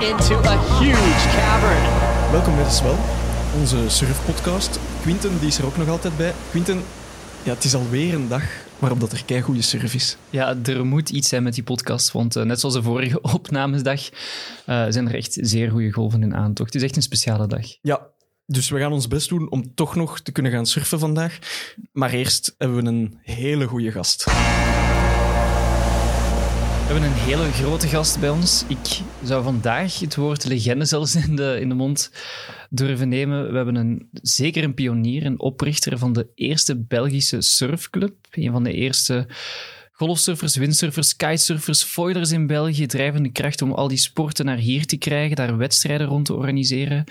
into a huge cavern. Welkom bij de Swell, onze surfpodcast. Quinten die is er ook nog altijd bij. Quinten, ja, het is alweer een dag waarop dat er kei goede surf is. Ja, er moet iets zijn met die podcast, want uh, net zoals de vorige opnamesdag uh, zijn er echt zeer goede golven in aantocht. Het is echt een speciale dag. Ja, dus we gaan ons best doen om toch nog te kunnen gaan surfen vandaag. Maar eerst hebben we een hele goede gast. We hebben een hele grote gast bij ons. Ik zou vandaag het woord legende zelfs in de, in de mond durven nemen. We hebben een, zeker een pionier, een oprichter van de eerste Belgische surfclub. Een van de eerste golfsurfers, windsurfers, kitesurfers, foilers in België. Drijvende kracht om al die sporten naar hier te krijgen, daar wedstrijden rond te organiseren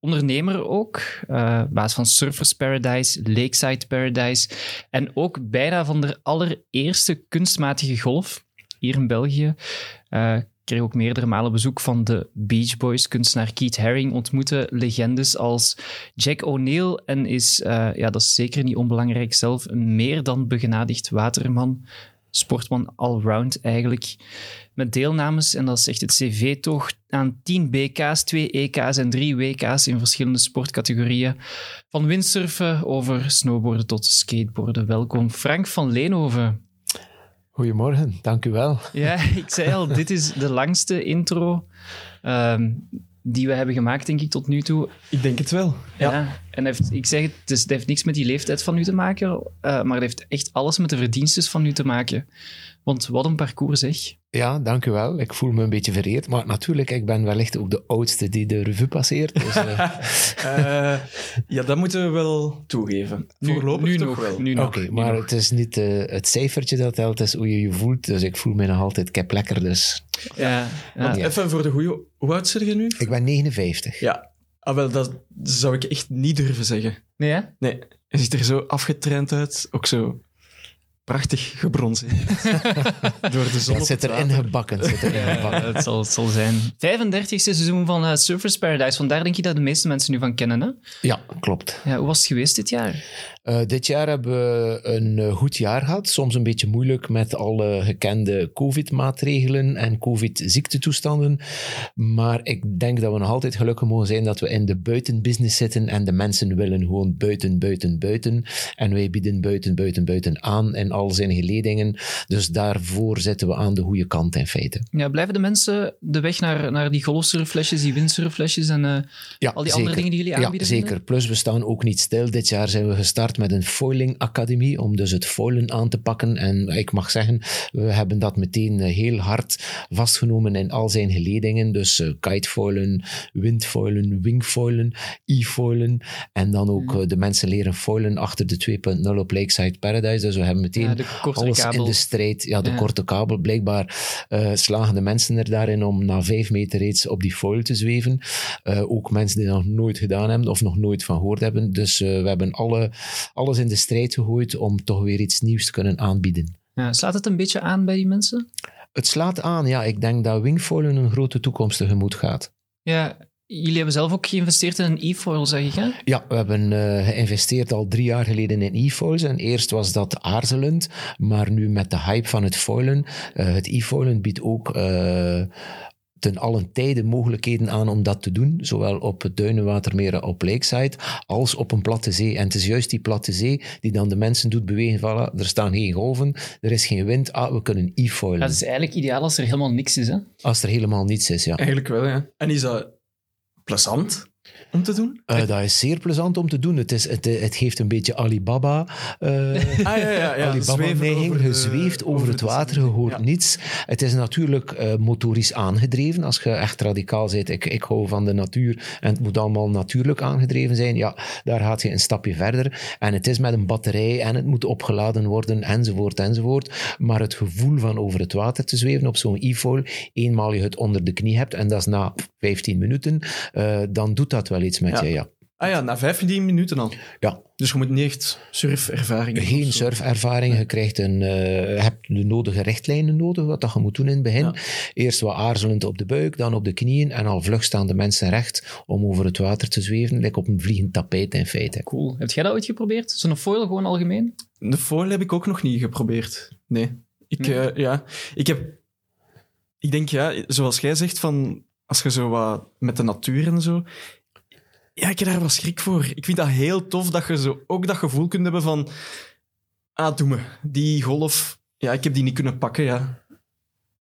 ondernemer ook. Uh, baas van Surfers Paradise, Lakeside Paradise. En ook bijna van de allereerste kunstmatige golf hier in België. Uh, kreeg ook meerdere malen bezoek van de Beach Boys. Kunstenaar Keith Haring ontmoette legendes als Jack O'Neill en is, uh, ja, dat is zeker niet onbelangrijk zelf, een meer dan begenadigd waterman. Sportman allround eigenlijk. Met deelnames, en dat echt het cv toch, aan 10 BK's, 2 EK's en 3 WK's in verschillende sportcategorieën. Van windsurfen over snowboarden tot skateboarden. Welkom, Frank van Leenhoven. Goedemorgen, dank u wel. Ja, ik zei al, dit is de langste intro um, die we hebben gemaakt, denk ik, tot nu toe. Ik denk het wel. Ja, ja. En heeft, ik zeg het, dus het heeft niks met die leeftijd van u te maken, uh, maar het heeft echt alles met de verdiensten van u te maken. Want wat een parcours, zeg. Ja, dank u wel. Ik voel me een beetje vereerd. Maar natuurlijk, ik ben wellicht ook de oudste die de revue passeert. Dus, uh... uh, ja, dat moeten we wel toegeven. Nu, Voorlopig nu toch nog, wel. Oké, okay, maar nog. het is niet uh, het cijfertje dat telt, het is hoe je je voelt. Dus ik voel me nog altijd kep lekker. Dus. Ja, ja. ja. Even voor de goede... Hoe oud zit je nu? Ik ben 59. Ja. Ah, wel, dat zou ik echt niet durven zeggen. Nee, hè? Nee. Je ziet er zo afgetraind uit. Ook zo prachtig gebronzeerd. Door de zon. Het zit erin gebakken. Zit erin ja, gebakken. het, zal, het zal zijn. 35e seizoen van uh, Surfers Paradise. Vandaar denk je dat de meeste mensen nu van kennen, hè? Ja, klopt. Ja, hoe was het geweest dit jaar? Uh, dit jaar hebben we een uh, goed jaar gehad. Soms een beetje moeilijk met alle gekende COVID-maatregelen en COVID-ziektetoestanden. Maar ik denk dat we nog altijd gelukkig mogen zijn dat we in de buitenbusiness zitten en de mensen willen gewoon buiten, buiten, buiten. En wij bieden buiten, buiten, buiten aan in al zijn geledingen. Dus daarvoor zitten we aan de goede kant in feite. Ja, blijven de mensen de weg naar, naar die golfsurfflesjes, die windsurfflesjes en uh, ja, al die zeker. andere dingen die jullie aanbieden? Ja, zeker. Plus we staan ook niet stil. Dit jaar zijn we gestart met een foiling academie, om dus het foilen aan te pakken. En ik mag zeggen, we hebben dat meteen heel hard vastgenomen in al zijn geledingen. Dus uh, kitefoilen, windfoilen, wingfoilen, e-foilen. En dan ook mm. uh, de mensen leren foilen achter de 2.0 op Lakeside Paradise. Dus we hebben meteen ja, alles kabel. in de strijd. Ja, de Ja. korte kabel. Blijkbaar uh, slagen de mensen er daarin om na vijf meter reeds op die foil te zweven. Uh, ook mensen die dat nog nooit gedaan hebben of nog nooit van gehoord hebben. Dus uh, we hebben alle, alles in de strijd gegooid om toch weer iets nieuws te kunnen aanbieden. Ja, slaat het een beetje aan bij die mensen? Het slaat aan, ja. Ik denk dat wingfoilen een grote toekomst tegemoet gaat. Ja, jullie hebben zelf ook geïnvesteerd in een e-foil, zeg ik, hè? Ja, we hebben uh, geïnvesteerd al drie jaar geleden in e-foils. En eerst was dat aarzelend, maar nu met de hype van het foilen. Uh, het e-foilen biedt ook uh, ten allen tijde mogelijkheden aan om dat te doen. Zowel op het Duinenwatermeer op Lakeside als op een platte zee. En het is juist die platte zee die dan de mensen doet bewegen. Voilà, er staan geen golven, er is geen wind. Ah, we kunnen e-foilen. Het is eigenlijk ideaal als er helemaal niks is, hè? Als er helemaal niets is, ja. Eigenlijk wel, ja. En is dat plezant om te doen? Uh, dat is zeer plezant om te doen. Het, is, het, het geeft een beetje Alibaba. Uh, ah, ja, ja, ja. Alibaba-neiging. Je zweeft over, over het water, je hoort niets. Het is natuurlijk uh, motorisch aangedreven. Als je echt radicaal bent, ik, ik hou van de natuur en het moet allemaal natuurlijk aangedreven zijn. Ja, daar gaat je een stapje verder. En het is met een batterij en het moet opgeladen worden, enzovoort, enzovoort. Maar het gevoel van over het water te zweven op zo'n e-foil, eenmaal je het onder de knie hebt, en dat is na 15 minuten, dan doet dat wel iets met ja. je, ja. Ah ja, na 15 minuten al. Ja. Dus je moet niet echt surfervaring hebben. Geen surfervaring. Je krijgt een, uh, hebt de nodige richtlijnen nodig, wat dat je moet doen in het begin. Ja. Eerst wat aarzelend op de buik, dan op de knieën. En al vlug staan de mensen recht om over het water te zweven. Lijkt op een vliegend tapijt in feite. Cool. Heb jij dat ooit geprobeerd? Zo'n foil gewoon algemeen? De foil heb ik ook nog niet geprobeerd. Nee. Ik, nee. Uh, ja, ik heb... Ik denk, ja, zoals jij zegt, van als je zo wat met de natuur en zo. Ja, ik heb daar wel schrik voor. Ik vind dat heel tof dat je zo ook dat gevoel kunt hebben van. Ah, doe me. Die golf. Ja, ik heb die niet kunnen pakken, ja.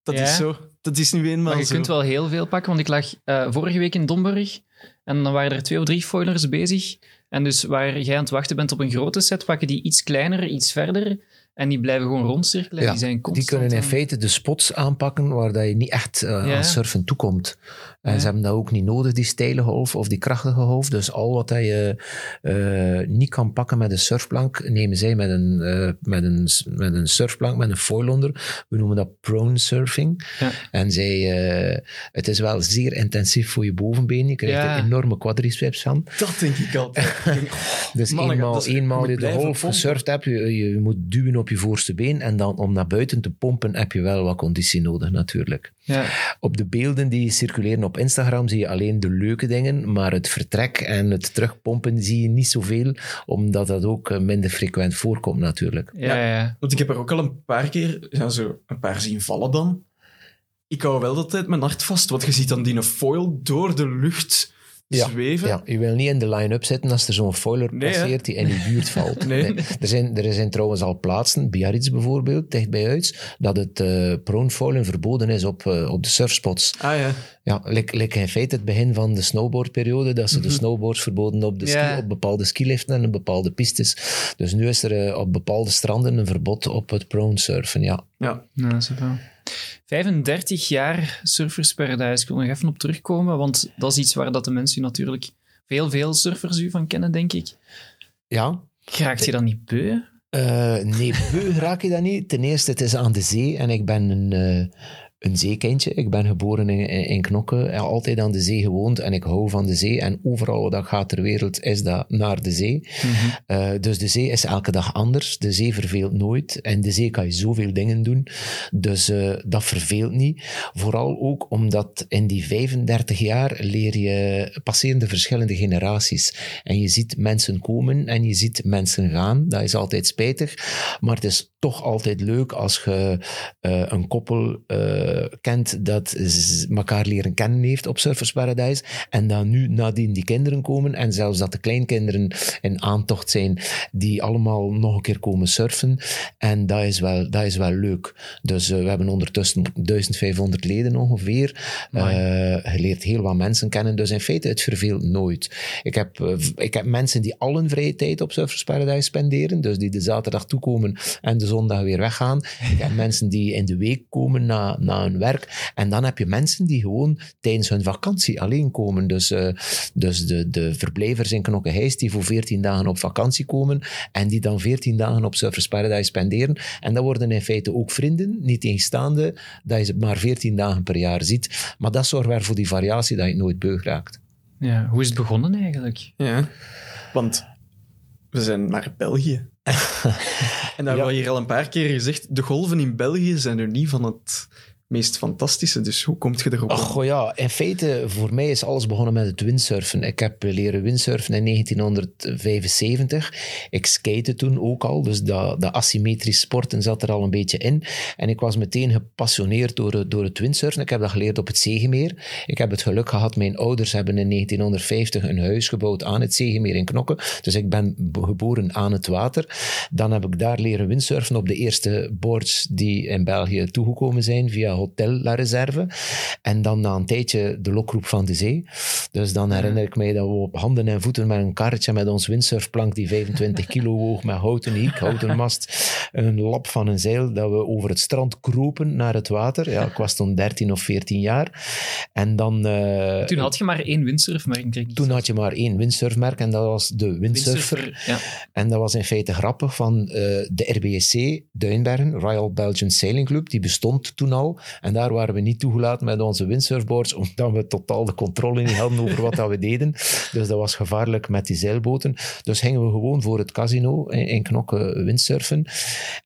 Dat Ja. is zo. Dat is nu eenmaal Maar je zo. kunt wel heel veel pakken, want ik lag eh, vorige week in Domburg en dan waren er twee of drie foilers bezig. En dus waar jij aan het wachten bent op een grote set, pakken die iets kleiner, iets verder. En die blijven gewoon rondcirkelen. Ja, die zijn Die constant kunnen in feite de spots aanpakken waar dat je niet echt eh, Ja. aan surfen toekomt. En ze hebben dat ook niet nodig, die steile golf of die krachtige golf. Dus al wat je eh, niet kan pakken met een surfplank, nemen zij met een, eh, met een, met een surfplank, met een foil onder. We noemen dat prone surfing. Ja. En zij, eh, het is wel zeer intensief voor je bovenbeen. Je krijgt Ja. er enorme quadriceps van. Dat denk ik altijd. Dus eenmaal, dat is- eenmaal je de golf gesurfd hebt, je, je moet duwen op je voorste been en dan om naar buiten te pompen heb je wel wat conditie nodig natuurlijk. Ja. Op de beelden die circuleren op Instagram zie je alleen de leuke dingen, maar het vertrek en het terugpompen zie je niet zoveel, omdat dat ook eh, minder frequent voorkomt natuurlijk. Ja, ja, ja. Want ik heb er ook al een paar keer ja, zo een paar zien vallen dan. Ik hou wel altijd mijn hart vast, want je ziet dan die foil door de lucht Ja, zweven. Ja, je wil niet in de line-up zitten als er zo'n foiler Nee, passeert die in je buurt valt. Nee. Er, zijn, er zijn trouwens al plaatsen, Biarritz bijvoorbeeld, dicht bij huis, dat het eh prone foilen verboden is op, eh, op de surfspots. Ah ja. Ja, like, like in feite het begin van de snowboardperiode, dat ze de snowboards verboden op, de ski, Ja. op bepaalde skiliften en op bepaalde pistes. Dus nu is er eh, op bepaalde stranden een verbod op het prone surfen, ja. ja. Nou, super. 35 jaar Surfers Paradise. Ik wil nog even op terugkomen, want dat is iets waar dat de mensen natuurlijk veel, veel surfers u van kennen, denk ik. Ja, Raakt je dan niet beu? Eh, nee, beu raak je dat niet. Ten eerste, het is aan de zee en ik ben een, eh, een zeekindje. Ik ben geboren in, in, Knokke, en altijd aan de zee gewoond en ik hou van de zee. En overal waar ik ga ter wereld is dat naar de zee. Eh, dus de zee is elke dag anders. De zee verveelt nooit. En de zee kan je zoveel dingen doen. Dus eh, dat verveelt niet. Vooral ook omdat in die 35 jaar leer je, passeren de verschillende generaties. En je ziet mensen komen en je ziet mensen gaan. Dat is altijd spijtig. Maar het is toch altijd leuk als je eh, een koppel eh, kent dat elkaar leren kennen heeft op Surfers Paradise. En dan nu nadien die kinderen komen. En zelfs dat de kleinkinderen in aantocht zijn die allemaal nog een keer komen surfen. En dat is wel, dat is wel leuk. Dus eh, we hebben ondertussen 1500 leden ongeveer. Je leert heel wat mensen kennen. Dus in feite, het verveelt nooit. Ik heb, ik heb mensen die al hun vrije tijd op Surfers Paradise spenderen. Dus die de zaterdag toekomen en de zondag weer weggaan. Ik heb mensen die in de week komen na, na hun werk. En dan heb je mensen die gewoon tijdens hun vakantie alleen komen. Dus, eh, dus de, de verblijvers in Knokke-Heist die voor 14 dagen op vakantie komen en die dan 14 dagen op Surfers Paradise spenderen. En dat worden in feite ook vrienden, niet tegenstaande dat je ze maar 14 dagen per jaar ziet. Maar dat zorgt weer voor die variatie dat je nooit beug raakt. Ja, hoe is het begonnen eigenlijk? ja. Want we zijn naar België. en dat hebben we hier al een paar keer gezegd. De golven in België zijn er niet van het meest fantastische. Dus hoe komt je erop? Ach ja, in feite, voor mij is alles begonnen met het windsurfen. Ik heb leren windsurfen in 1975. Ik skate toen ook al, dus dat, dat sporten zat er al een beetje in. En ik was meteen gepassioneerd door, door het windsurfen. Ik heb dat geleerd op het Zegemeer. Ik heb het geluk gehad, mijn ouders hebben in 1950 een huis gebouwd aan het Zegemeer in Knokke. Dus ik ben be- geboren aan het water. Dan heb ik daar leren windsurfen op de eerste boards die in België toegekomen zijn via Hotel La Reserve. En dan na een tijdje de lokroep van de zee. Dus dan herinner ik mij dat we op handen en voeten met een karretje met ons windsurfplank die 25 kilo woog, met houten hiek, houten mast, een lap van een zeil, dat we over het strand kropen naar het water. Ja, ik was toen 13 of 14 jaar. En dan... eh, Toen had je maar één windsurfmerk, toen had je maar één windsurfmerk en dat was de windsurfer. Windsurfer, ja. En dat was in feite grappig van eh, de RBSC Duinbergen, Royal Belgian Sailing Club, die bestond toen al. En daar waren we niet toegelaten met onze windsurfboards, omdat we totaal de controle niet hadden over wat dat we deden. Dus dat was gevaarlijk met die zeilboten. Dus gingen we gewoon voor het casino in, in Knokke windsurfen.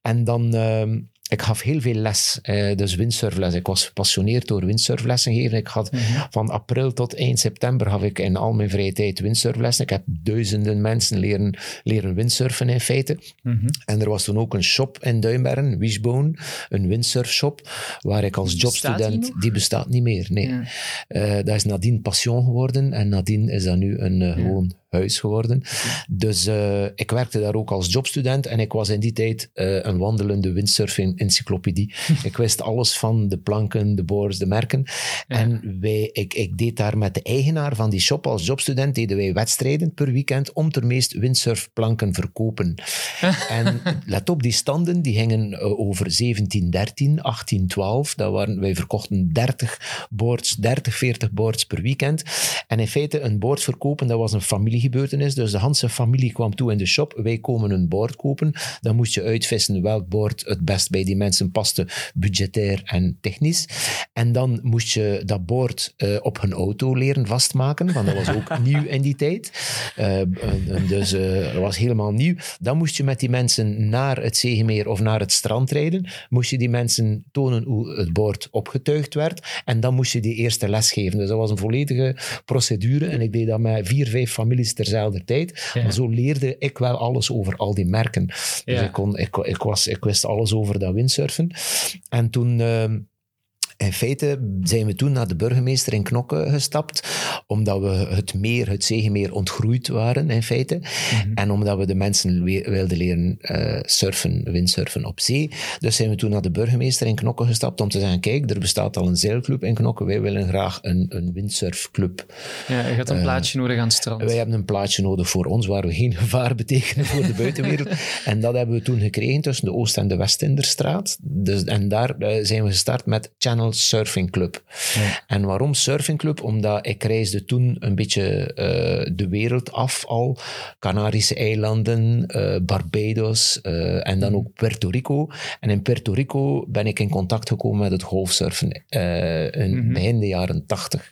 En dan... ehm, ik gaf heel veel les, eh, dus windsurfles. Ik was gepassioneerd door windsurflessen geven. Ik had van april tot eind september gaf ik in al mijn vrije tijd windsurflessen. Ik heb duizenden mensen leren, leren windsurfen in feite. Mhm. En er was toen ook een shop in Duinbergen, Wishbone, een windsurfshop, waar ik als die jobstudent... Die bestaat niet meer, nee. Ja. Eh, dat is nadien passion geworden en nadien is dat nu een eh, gewoon huis geworden. Dus eh, ik werkte daar ook als jobstudent en ik was in die tijd eh, een wandelende windsurfing-encyclopedie. ik wist alles van de planken, de boards, de merken. En wij, ik, ik deed daar met de eigenaar van die shop als jobstudent, deden wij wedstrijden per weekend om ter meest windsurfplanken verkopen. en let op, die standen die gingen eh, over 1713, 1812. Dat waren, wij verkochten 30 boards, 30, 40 boards per weekend. En in feite, een board verkopen, dat was een familiegebeurtenis. Dus de Hanse familie kwam toe in de shop. Wij komen een board kopen. Dan moest je uitvissen welk board het best bij die mensen paste, budgetair en technisch. En dan moest je dat board eh, op hun auto leren vastmaken, want dat was ook nieuw in die tijd. Eh, dus eh, dat was helemaal nieuw. Dan moest je met die mensen naar het Zeemeer of naar het strand rijden. Moest je die mensen tonen hoe het boord opgetuigd werd. En dan moest je die eerste les geven. Dus dat was een volledige procedure. En ik deed dat met vier, vijf families terzelfde tijd. Ja. Maar zo leerde ik wel alles over al die merken. Dus ik, kon, ik, ik, was, ik wist alles over dat windsurfen. En toen... ehm, in feite zijn we toen naar de burgemeester in Knokke gestapt, omdat we het meer, het Zeemeer, ontgroeid waren in feite. En omdat we de mensen weer wilden leren eh, surfen, windsurfen op zee. Dus zijn we toen naar de burgemeester in Knokke gestapt om te zeggen, kijk, er bestaat al een zeilclub in Knokke, wij willen graag een, een windsurfclub. Ja, je had een plaatsje nodig aan het strand. Wij hebben een plaatsje nodig voor ons, waar we geen gevaar betekenen voor de buitenwereld. en dat hebben we toen gekregen tussen de Oost- en de Westinderstraat. Dus, en daar eh, zijn we gestart met Channel Surfing Club. En waarom Surfing Club? Omdat ik reisde toen een beetje eh, de wereld af al. Canarische eilanden, eh, Barbados eh, en dan ook Puerto Rico. En in Puerto Rico ben ik in contact gekomen met het golfsurfen in begin de jaren tachtig.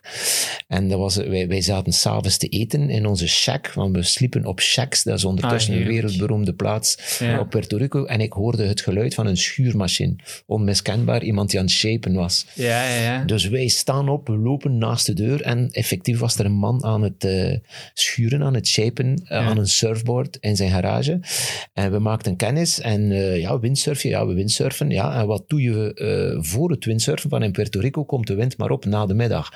En dat was, wij, wij zaten s'avonds te eten in onze shack, want we sliepen op shacks. Dat is ondertussen Ah, een wereldberoemde plaats Ja. op Puerto Rico. En ik hoorde het geluid van een schuurmachine. Onmiskenbaar, iemand die aan het shapen was. Ja, ja, ja. Dus wij staan op, we lopen naast de deur en effectief was er een man aan het eh, schuren, aan het shapen, eh, aan een surfboard in zijn garage. En we maakten kennis en eh, ja, windsurfen, ja, we windsurfen. Ja, en wat doe je voor het windsurfen? Van in Puerto Rico komt de wind maar op na de middag.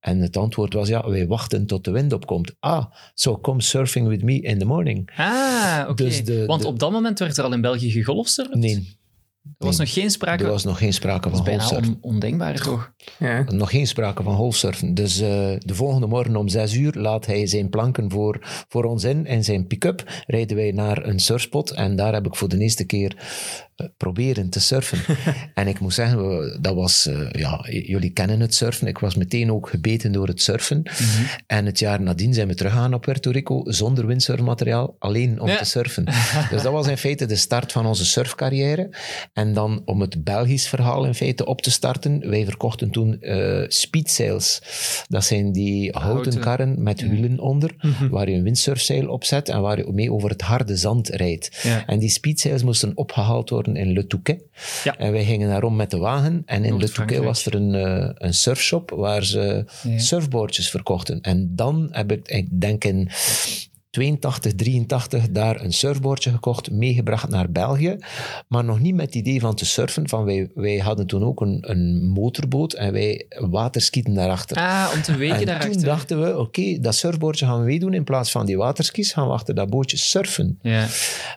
En het antwoord was, ja, wij wachten tot de wind opkomt. Ah, so come surfing with me in the morning. Ah, oké. Dus Want de- op dat moment werd er al in België gegolfsurfd? Nee, Er was nee. nog geen sprake... er was nog geen sprake Dat van is bijna golfsurfen. on- ondenkbaar, toch? Ja. Nog geen sprake van golfsurfen. Dus eh, de volgende morgen om zes uur laat hij zijn planken voor, voor ons in. In zijn pick-up rijden wij naar een surfspot. En daar heb ik voor de eerste keer proberen te surfen. en ik moet zeggen, dat was... eh, ja, jullie kennen het surfen. Ik was meteen ook gebeten door het surfen. En het jaar nadien zijn we teruggegaan naar Puerto Rico zonder windsurfmateriaal, alleen om Ja. te surfen. dus dat was in feite de start van onze surfcarrière. En dan om het Belgisch verhaal in feite op te starten, wij verkochten toen eh speedsails. Dat zijn die houten, Houten. karren met wielen onder, waar je een windsurfzeil op zet en waar je mee over het harde zand rijdt. Ja. En die speedsails moesten opgehaald worden in Le Touquet. Ja. En wij gingen daarom met de wagen. En in Le Touquet was er een, eh, een surfshop waar ze Ja. surfboardjes verkochten. En dan heb ik, ik denk in 82, 83, daar een surfboardje gekocht, meegebracht naar België. Maar nog niet met het idee van te surfen. Van wij, wij hadden toen ook een, een motorboot en wij waterskieten daarachter. Ah, om te weken en daarachter. toen dachten we, oké, dat surfboardje gaan we meedoen. In plaats van die waterskis gaan we achter dat bootje surfen. Ja.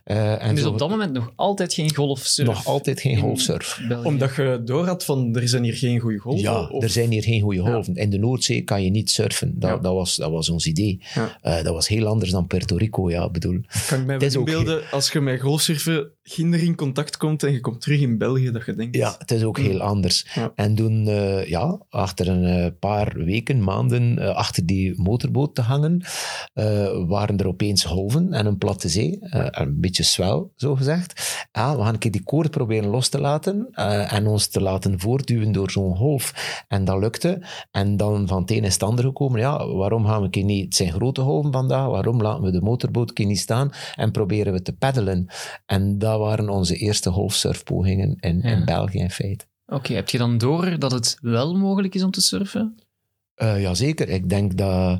Eh, en dus zo- op dat moment nog altijd geen golfsurf? nog altijd geen golfsurf. België. Omdat je door had van, er zijn hier geen goede golven. Ja, of- er zijn hier geen goede golven. In de Noordzee kan je niet surfen. Dat, Ja. dat, was, dat was ons idee. Ja. Eh, dat was heel anders dan Puerto Rico, ja, bedoel. Kan ik mij inbeelden, als je met golfsurfen ginder in contact komt en je komt terug in België, dat je denkt... Ja, het is ook heel anders. Ja. En toen, eh, ja, achter een eh, paar weken, maanden, eh, achter die motorboot te hangen, waren er opeens golven en een platte zee. een beetje swel, zo gezegd. Ja, we gaan een keer die koord proberen los te laten en ons te laten voortduwen door zo'n golf. En dat lukte. En dan van het een is het ander gekomen. Ja, waarom gaan we een keer niet... Het zijn grote golven vandaag. Waarom laten we de motorboot een keer niet staan en proberen we te peddelen? En dat dat waren onze eerste golfsurfpogingen in, Ja. in België in feite. Oké, heb je dan door dat het wel mogelijk is om te surfen? Eh, jazeker, ik denk dat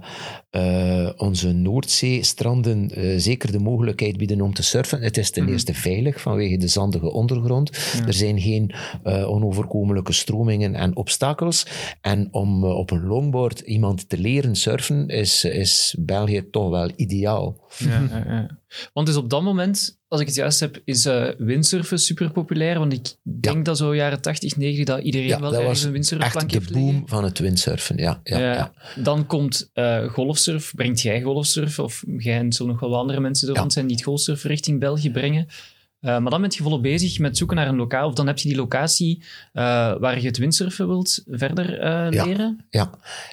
eh, onze Noordzeestranden eh, zeker de mogelijkheid bieden om te surfen. Het is ten Mhm. eerste veilig vanwege de zandige ondergrond. Ja. Er zijn geen onoverkomelijke stromingen en obstakels. En om op een longboard iemand te leren surfen, is, is België toch wel ideaal. Ja. Want dus op dat moment, als ik het juist heb, is eh, windsurfen super populair. Want ik denk dat zo jaren 80, 90, dat iedereen Ja, wel dat ergens een windsurfplank Echt de heeft liggen. boom van het windsurfen, ja. ja. Dan komt eh, golfsurf. Brengt jij golfsurf? Of jij en zo nog wel andere mensen er rond zijn die het golfsurf richting België brengen. Eh, maar dan ben je volop bezig met zoeken naar een lokaal. Of dan heb je die locatie eh, waar je het windsurfen wilt verder eh, Ja. leren. Ja,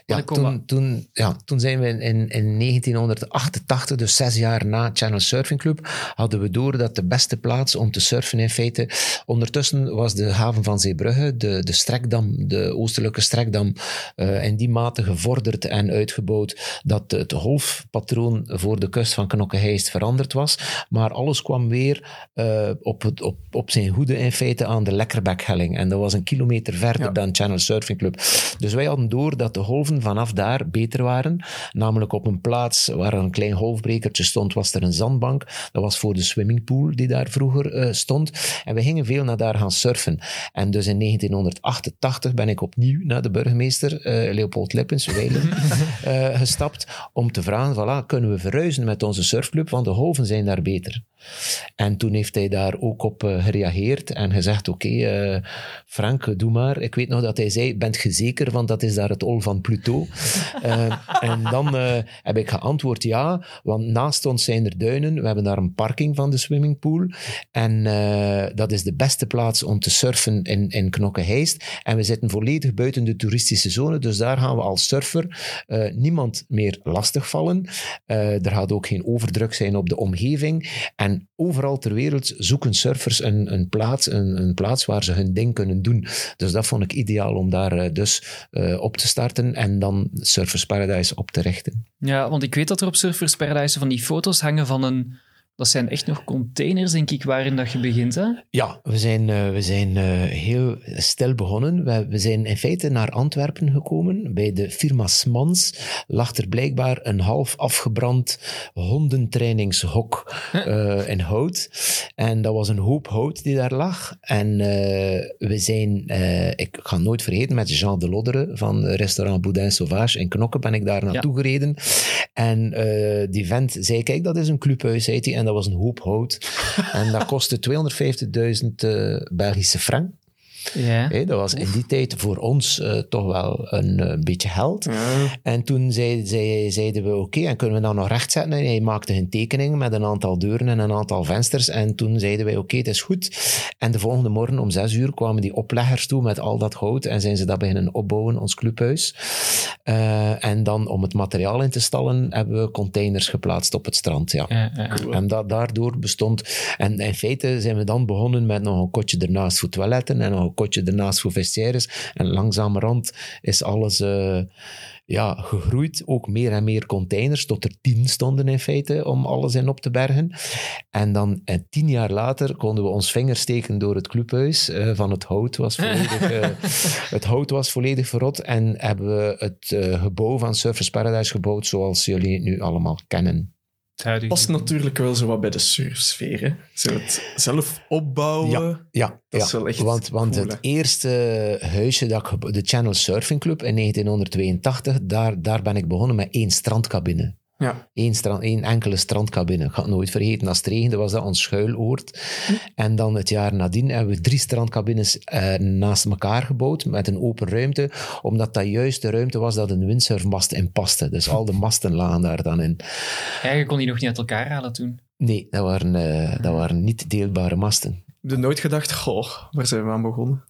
ja, kom toen, toen, ja, toen zijn we in, in, in 1988, dus zes jaar na Channel Surfing Club, hadden we door dat de beste plaats om te surfen in feite... Ondertussen was de haven van Zeebrugge, de, de strekdam, de oostelijke strekdam, in die mate gevorderd en uitgebouwd dat het golfpatroon voor de kust van Knokke-Heist veranderd was. Maar alles kwam weer eh, op, het, op, op zijn hoede in feite aan de Lekkerbekhelling. En dat was een kilometer verder Ja. dan Channel Surfing Club. Dus wij hadden door dat de golven vanaf daar beter waren. Namelijk op een plaats waar een klein golfbrekertje stond, was er een zandbank. Dat was voor de swimmingpool die daar vroeger eh, stond. En we gingen veel naar daar gaan surfen. En dus in 1988 ben ik opnieuw naar de burgemeester, eh, Leopold Lippens, Weilen, gestapt om te vragen, voilà, kunnen we verhuizen met onze surfclub, want de golven zijn daar beter. En toen heeft hij daar ook op eh, gereageerd en gezegd, oké, eh, Frank, doe maar. Ik weet nog dat hij zei, bent je zeker, want dat is daar het ol van Pluto. Eh, en dan heb ik geantwoord ja, want naast ons zijn er duinen. We hebben daar een parking van de swimmingpool. En dat is de beste plaats om te surfen in, in Knokke-Heist. En we zitten volledig buiten de toeristische zone, dus daar gaan we als surfer niemand meer lastigvallen. Er gaat ook geen overdruk zijn op de omgeving. En overal ter wereld zoeken surfers een, een, plaats, een, een plaats waar ze hun ding kunnen doen. Dus dat vond ik ideaal om daar eh, dus eh, op te starten en dan Surfers Paradise op te richten. Ja, want ik weet dat er op Surfers Paradise van die foto's hangen van een... Dat zijn echt nog containers, denk ik, waarin dat je begint, hè? Ja, we zijn, eh, we zijn eh, heel stil begonnen. We, we zijn in feite naar Antwerpen gekomen. Bij de firma Smans lag er blijkbaar een half afgebrand hondentrainingshok eh, in hout. En dat was een hoop hout die daar lag. En we zijn, ik ga nooit vergeten, met Jean de Loddere van restaurant Boudin Sauvage in Knokke ben ik daar naartoe gereden. En die vent zei, kijk, dat is een clubhuis, zei hij. En dat was een hoop hout. en dat kostte 250.000 eh, Belgische frank. Ja. Dat was in die tijd voor ons eh, toch wel een eh, beetje geld. Ja. En toen zei, zei, zeiden we, oké, en kunnen we dat nog rechtzetten? En hij maakte een tekening met een aantal deuren en een aantal vensters. En toen zeiden wij, oké, het is goed. En de volgende morgen om zes uur kwamen die opleggers toe met al dat hout. En zijn ze dat beginnen opbouwen, ons clubhuis. Eh, en dan om het materiaal in te stallen, hebben we containers geplaatst op het strand, ja. Ja, ja. En dat, daardoor bestond... En in feite zijn we dan begonnen met nog een kotje ernaast voor toiletten en nog een kotje ernaast voor vestiaires. En langzamerhand is alles eh, ja, gegroeid. Ook meer en meer containers, tot er tien stonden in feite om alles in op te bergen. En dan eh, tien jaar later konden we ons vinger steken door het clubhuis eh, van het hout was volledig, het hout was volledig verrot en hebben we het gebouw van Surfers Paradise gebouwd zoals jullie het nu allemaal kennen. Het huidige- Past natuurlijk wel zo wat bij de surfsfeer. Hè? Zo het zelf opbouwen. Ja, ja, Dat ja. is wel echt want, want cool, het hè? eerste huisje dat ik de Channel Surfing Club in 1982, daar, daar ben ik begonnen met één strandcabine. Ja. Eén, strand, één enkele strandcabine. Ik ga het nooit vergeten. Als het regende was dat ons schuiloord. Hm. En dan het jaar nadien hebben we drie strandcabines eh, naast elkaar gebouwd met een open ruimte, omdat dat juist de ruimte was dat een windsurfmast in paste. Dus al de masten lagen daar dan in. Je kon die nog niet uit elkaar halen toen. Nee, dat waren, eh, dat waren niet deelbare masten. Heb je nooit gedacht, goh, waar zijn we aan begonnen?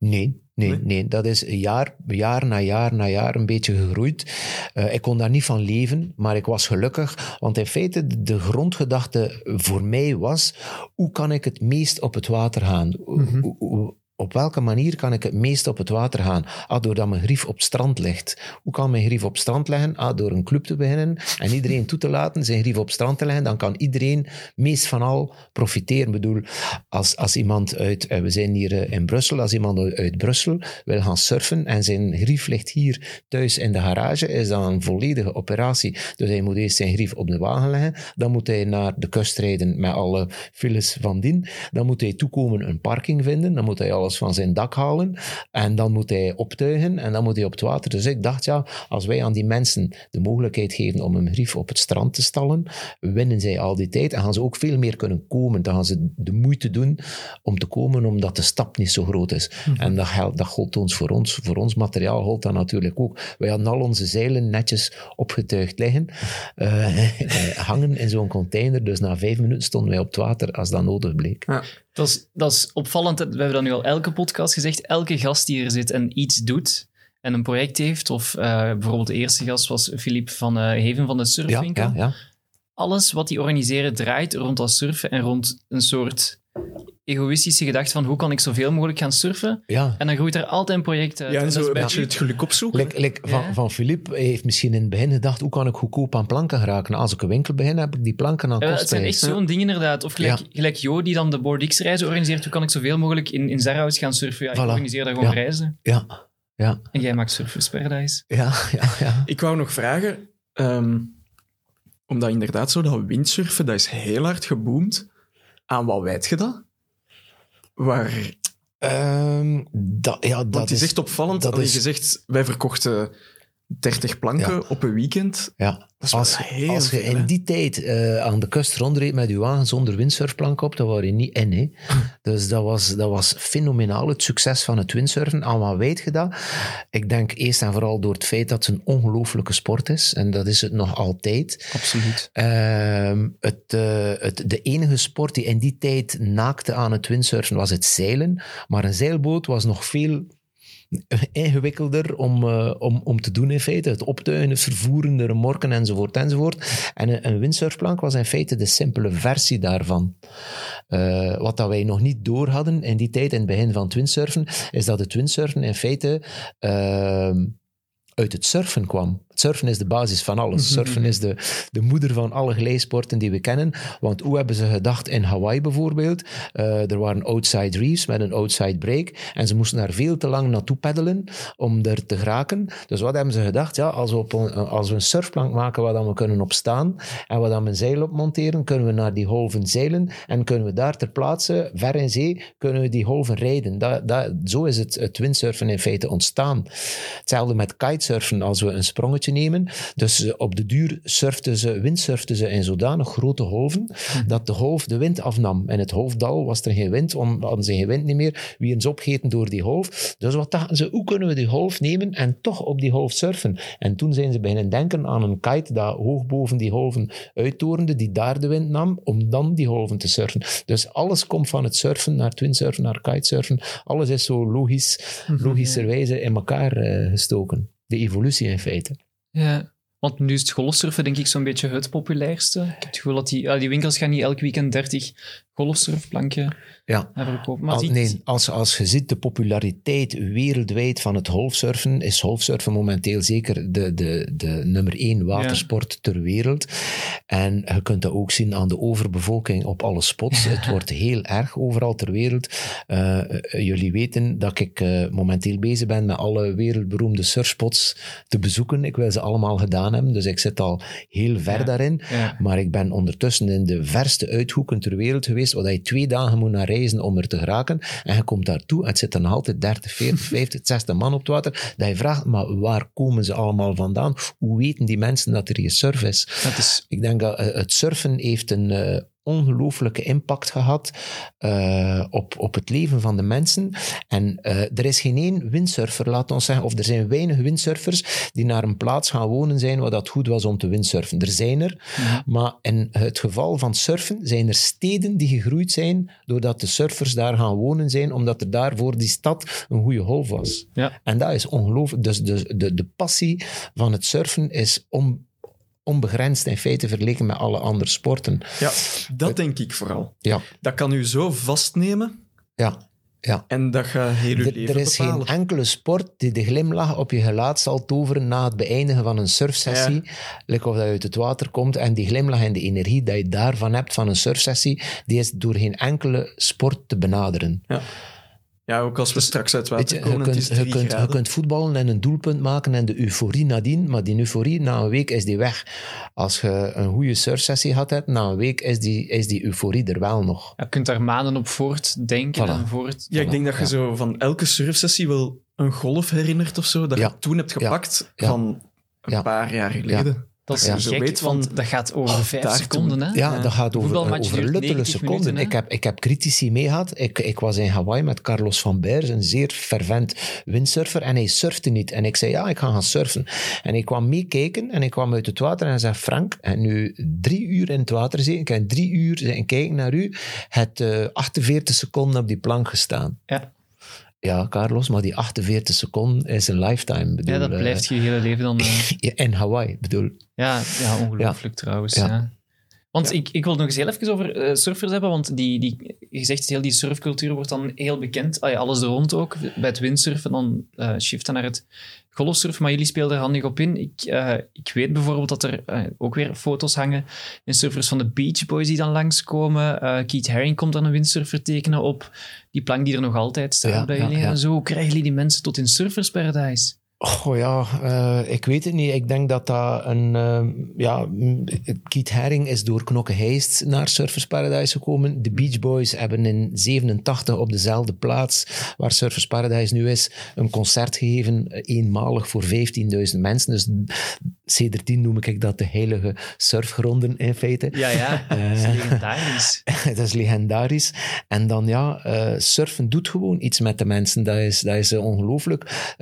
Nee, nee, Nee? Dat is jaar, jaar na jaar na jaar een beetje gegroeid. Eh, ik kon daar niet van leven, maar ik was gelukkig. Want in feite, de- de grondgedachte voor mij was... Hoe kan ik het meest op het water gaan? Mhm. Op welke manier kan ik het meest op het water gaan? Ah, doordat mijn grief op strand ligt. Hoe kan mijn grief op strand leggen? Ah, door een club te beginnen en iedereen toe te laten zijn grief op strand te leggen. Dan kan iedereen meest van al profiteren. Ik bedoel, als, als iemand uit, eh, we zijn hier eh, in Brussel, als iemand uit Brussel wil gaan surfen en zijn grief ligt hier thuis in de garage, is dat een volledige operatie. Dus hij moet eerst zijn grief op de wagen leggen, dan moet hij naar de kust rijden met alle files van dien, dan moet hij toekomen een parking vinden, dan moet hij alles van zijn dak halen en dan moet hij optuigen en dan moet hij op het water. Dus ik dacht, ja, als wij aan die mensen de mogelijkheid geven om een grief op het strand te stallen, winnen zij al die tijd en gaan ze ook veel meer kunnen komen. Dan gaan ze de moeite doen om te komen, omdat de stap niet zo groot is. En dat, geldt, dat gold ons voor ons. Voor ons materiaal gold dat natuurlijk ook. Wij hadden al onze zeilen netjes opgetuigd liggen, eh, eh, hangen in zo'n container. Dus na vijf minuten stonden wij op het water als dat nodig bleek. Ja. Dat is, dat is opvallend. We hebben dat nu al elke podcast gezegd. Elke gast die er zit en iets doet en een project heeft, of eh, bijvoorbeeld de eerste gast was Filip van eh, Heven van de Ja, Surfwinkel. ja, ja. Alles wat die organiseren draait rond dat surfen en rond een soort egoïstische gedachte van hoe kan ik zoveel mogelijk gaan surfen? ja. En dan groeit er altijd een project uit. Ja, en zo een beetje het geluk opzoeken. Like, like van, Ja. van Philippe heeft misschien in het begin gedacht, hoe kan ik goedkoop aan planken geraken? Als ik een winkel begin, heb ik die planken aan Ja, het zijn echt zo'n ding inderdaad. Of gelijk, Ja. gelijk Jo die dan de Boardix-reizen organiseert. Hoe kan ik zoveel mogelijk in, in Zarhouse gaan surfen? Ja, ik organiseer daar gewoon Ja. reizen. Ja, ja, En jij maakt Surfers Paradise. ja, ja, ja. Ik wou nog vragen, ehm, omdat inderdaad zo dat windsurfen, dat is heel hard geboomd. Aan wat wijt je dat? Waar, Ehm, dat, ja, dat want het is echt opvallend. dat Je zegt, wij verkochten 30 planken Ja. op een weekend. Ja. Als, heel als je in die tijd eh, aan de kust rondreed met je wagen zonder windsurfplank op, dan waren je niet in. Hè. Dus dat was, dat was fenomenaal, het succes van het windsurfen. Aan wat weet je dat? Ik denk eerst en vooral door het feit dat het een ongelooflijke sport is. En dat is het nog altijd. Absoluut. Ehm, het, eh, het, de enige sport die in die tijd naakte aan het windsurfen was het zeilen. Maar een zeilboot was nog veel ingewikkelder om, eh, om, om te doen in feite. Het optuigen, het vervoeren, de remorken enzovoort enzovoort. En een, een windsurfplank was in feite de simpele versie daarvan. Eh, wat dat wij nog niet door hadden in die tijd, in het begin van het windsurfen, is dat het windsurfen in feite ehm, uit het surfen kwam. Het surfen is de basis van alles. Surfen is de, de moeder van alle glijsporten die we kennen. Want hoe hebben ze gedacht in Hawaii bijvoorbeeld? Eh, er waren outside reefs met een outside break. En ze moesten daar veel te lang naartoe peddelen om er te geraken. Dus wat hebben ze gedacht? Ja, als we, op een, als we een surfplank maken waar dan we kunnen op staan en waar dan we een zeil op monteren, kunnen we naar die golven zeilen en kunnen we daar ter plaatse, ver in zee, kunnen we die golven rijden. Dat, dat, zo is het, het windsurfen in feite ontstaan. Hetzelfde met kitesurfen als we een sprongetje nemen. Dus eh, op de duur surften ze, windsurften ze in zodanig grote golven dat de golf de wind afnam. In het hoofddal was er geen wind, om, hadden ze geen wind niet meer. Wie eens opgeten door die golf. Dus wat dachten ze, hoe kunnen we die golf nemen en toch op die golf surfen? En toen zijn ze beginnen denken aan een kite dat hoog boven die golven uittorende, die daar de wind nam, om dan die golven te surfen. Dus alles komt van het surfen naar het windsurfen, naar kitesurfen. Alles is zo logisch, logischerwijze in elkaar eh, gestoken. De evolutie in feite. Ja. Want nu is het golfsurfen denk ik zo'n beetje het populairste. Ik heb het gevoel dat die, die winkels gaan niet elk weekend 30 golfsurfplanken Ja. hebben. Maar Al- zie- nee, als, als je ziet de populariteit wereldwijd van het golfsurfen, is golfsurfen momenteel zeker de, de, de nummer één watersport ter wereld. En je kunt dat ook zien aan de overbevolking op alle spots. Het wordt heel erg overal ter wereld. Eh, eh, jullie weten dat ik eh, momenteel bezig ben met alle wereldberoemde surfspots te bezoeken. Ik wil ze allemaal gedaan hebben, dus ik zit al heel ver daarin. Maar ik ben ondertussen in de verste uithoeken ter wereld geweest, waar je twee dagen moet naar reizen om er te geraken. En je komt daartoe, het zitten nog altijd 30, 40, 50, 60 man op het water. Dat je vraagt, maar waar komen ze allemaal vandaan? Hoe weten die mensen dat er hier surf is? Dat is, Ik denk dat eh, het surfen heeft een eh, ongelooflijke impact gehad eh, op, op het leven van de mensen. En eh, er is geen één windsurfer, laat ons zeggen, of er zijn weinig windsurfers die naar een plaats gaan wonen zijn waar dat goed was om te windsurfen. Er zijn er, maar in het geval van surfen zijn er steden die gegroeid zijn doordat de surfers daar gaan wonen zijn, omdat er daar voor die stad een goede golf was. ja. En dat is ongelooflijk. Dus de, de, de passie van het surfen is on, onbegrensd in feite vergeleken met alle andere sporten. Ja, dat denk ik vooral. Ja, Dat kan u zo vastnemen. ja, Ja. En dat gaat heel Er, leven er is bepalen. geen enkele sport die de glimlach op je gelaat zal toveren na het beëindigen van een surfsessie. Like of dat je uit het water komt en die glimlach en de energie dat je daarvan hebt van een surfsessie, die is door geen enkele sport te benaderen. Ja, ook als we straks uit water je, je, komen, het kunt, je, kunt, je kunt voetballen en een doelpunt maken en de euforie nadien, maar die euforie na een week is die weg. Als je een goede surfsessie had hebt, na een week is die, is die euforie er wel nog. Je kunt daar maanden op voortdenken Voilà. en voort... Ja, ik denk dat je Ja. zo van elke surfsessie wel een golf herinnert of zo, dat Ja. je toen hebt gepakt Ja. van een Ja. paar jaar geleden. Dat is je Ja. zo gek, weet van... want dat gaat over oh, vijf seconden. Hè? Ja, Ja. dat gaat over, over luttele 90 seconden. minuten, ik, heb, ik heb critici mee gehad. Ik, ik was in Hawaii met Carlos van Beers, een zeer fervent windsurfer. En hij surfte niet. En ik zei, ja, ik ga gaan surfen. En ik kwam meekijken en ik kwam uit het water en hij zei, Frank, en nu drie uur in het water zitten. Ik heb drie uur zitten kijken naar u. Het eh 48 seconden op die plank gestaan. Ja. Ja, Carlos, maar die 48 seconden is een lifetime. Bedoel, Ja, dat eh, blijft je hele leven dan... eh, in Hawaii, bedoel. Ja, ja ongelooflijk trouwens. Ja. Ja. Want ik, ik wil nog eens heel even over eh, surfers hebben, want die, die, je zegt, heel die surfcultuur wordt dan heel bekend. Ah ja, alles er rond ook. Bij het windsurfen, dan eh shiften naar het golfsurfen, maar jullie spelen er handig op in. Ik, eh, ik weet bijvoorbeeld dat er ook weer foto's hangen in surfers van de Beach Boys die dan langskomen. Keith Haring komt dan een windsurfer tekenen op die plank die er nog altijd staat Ja, bij jullie. En zo krijgen jullie die mensen tot in Surfers Paradise. Oh ja, eh, ik weet het niet. Ik denk dat dat een... eh, ja, Keith Haring is door Knokke Heist naar Surfers Paradise gekomen. De Beach Boys hebben in 87 op dezelfde plaats waar Surfers Paradise nu is, een concert gegeven, eh, eenmalig voor 15.000 mensen. Dus sedertdien noem ik dat de heilige surfgronden in feite. Ja, ja, eh, dat is legendarisch. dat is legendarisch. En dan ja, eh, surfen doet gewoon iets met de mensen. Dat is, dat is eh, ongelooflijk.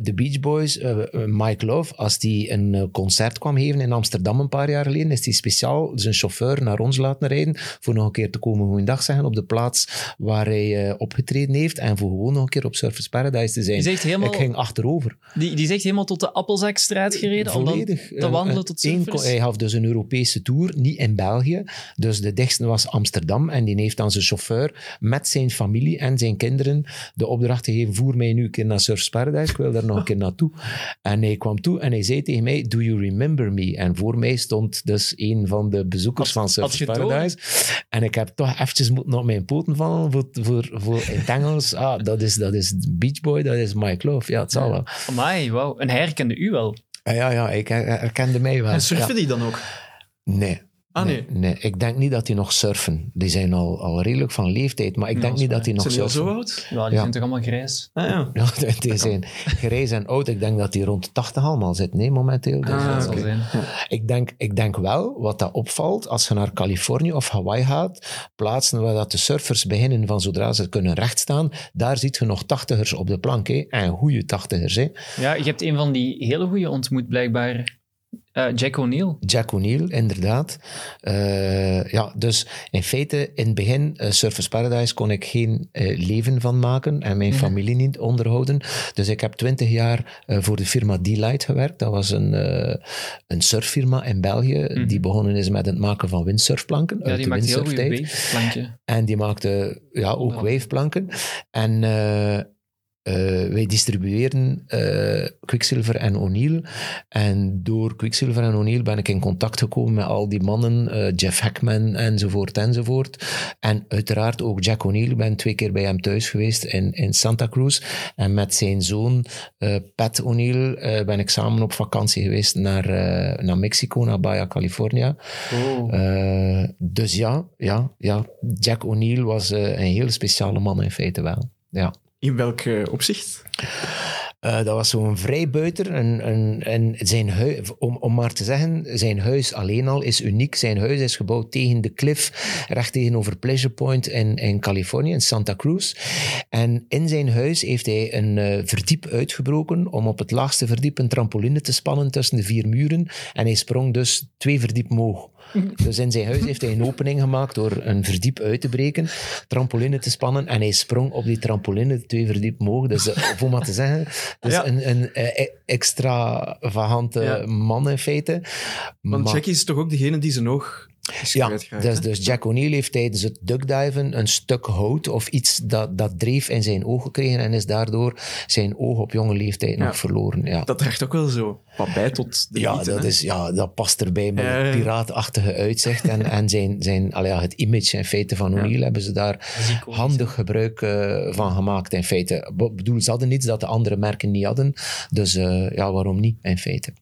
De Beach Boys, Mike Love, als die een concert kwam geven in Amsterdam een paar jaar geleden, is die speciaal zijn chauffeur naar ons laten rijden voor nog een keer te komen goeiedag zeggen op de plaats waar hij opgetreden heeft en voor gewoon nog een keer op Surfers Paradise te zijn. Zegt helemaal, ik ging achterover. Die, die zegt helemaal tot de Appelzakstraat gereden? Volledig. 20. Te eh, wandelen tot. Hij gaf dus een Europese tour, niet in België. Dus de dichtste was Amsterdam. En die heeft dan zijn chauffeur met zijn familie en zijn kinderen de opdracht gegeven, voer mij nu een keer naar Surfs Paradise. Ik wil daar nog een keer naartoe. En hij kwam toe en hij zei tegen mij, do you remember me? En voor mij stond dus een van de bezoekers van Surfs Paradise. En ik heb toch eventjes moeten op mijn poten vallen voor, voor, voor in het Engels. Ah, dat is, dat is Beach Boy, dat is Mike Love. Ja, het zal wel. Amai, wauw. En hij herkende u wel? Ja, ja, ja, ik her- herkende mij wel. En surfen Ja. die dan ook? Nee. Ah, nee. nee. ik denk niet dat die nog surfen. Die zijn al, al redelijk van leeftijd, maar ik Ja, denk niet dat die nog Zijn die al surfen. zo oud? Ja, die Ja. zijn toch allemaal grijs? Ah ja. Ja, die zijn grijs en oud. Ik denk dat die rond de 80 allemaal zitten, nee, momenteel. Dus, Ah, dat oké. zijn. ik, denk, ik denk wel, wat dat opvalt, als je naar Californië of Hawaii gaat, plaatsen waar dat de surfers beginnen van zodra ze kunnen rechtstaan, daar ziet je nog tachtigers op de plank. Hè? En goede tachtigers. Hè? Ja, je hebt een van die hele goede ontmoet, blijkbaar. Eh, Jack O'Neill. Jack O'Neill, inderdaad. Eh, ja, dus in feite, in het begin, eh, Surfers Paradise, kon ik geen leven van maken en mijn familie niet onderhouden. Dus ik heb twintig jaar voor de firma D-Light gewerkt. Dat was een, een surffirma in België, die begonnen is met het maken van windsurfplanken Ja, uit die heel goede. En die maakte ja, ook Onderhand. waveplanken. En eh, wij distribueerden eh, Quicksilver en O'Neill. En door Quicksilver en O'Neill ben ik in contact gekomen met al die mannen, eh, Jeff Hackman enzovoort enzovoort. En uiteraard ook Jack O'Neill. Ik ben twee keer bij hem thuis geweest in, in Santa Cruz. En met zijn zoon Pat O'Neill ben ik samen op vakantie geweest naar, naar Mexico, naar Baja California. Oh. Dus ja, ja, ja, Jack O'Neill was een heel speciale man in feite wel. Ja. In welk eh, opzicht? Eh, dat was zo'n vrijbuiter. En, en, zijn huis, om, om maar te zeggen, zijn huis alleen al is uniek. Zijn huis is gebouwd tegen de cliff, recht tegenover Pleasure Point in, in Californië, in Santa Cruz. En in zijn huis heeft hij een eh, verdiep uitgebroken om op het laagste verdiep een trampoline te spannen tussen de vier muren. En hij sprong dus twee verdiep omhoog. Dus in zijn huis heeft hij een opening gemaakt door een verdiep uit te breken, trampoline te spannen en hij sprong op die trampoline twee verdiep omhoog. Dus om maar te zeggen, dus Ja. een, een eh, e- extravagante Ja. man in feite. Want Maar- Jackie is toch ook degene die zijn oog is Ja, dus, dus Jack O'Neill heeft tijdens het duckdiven een stuk hout of iets dat, dat dreef in zijn oog gekregen en is daardoor zijn oog op jonge leeftijd Ja. nog verloren. Ja. Dat draagt ook wel zo wat bij tot de Ja, dat, hè? is, ja, dat past erbij met het piraatachtige uitzicht. En, en zijn, zijn, ja, het image in feite van O'Neill hebben ze daar handig gebruik eh, van gemaakt in feite. Ik bedoel, ze hadden iets dat de andere merken niet hadden. Dus eh, ja, waarom niet in feite.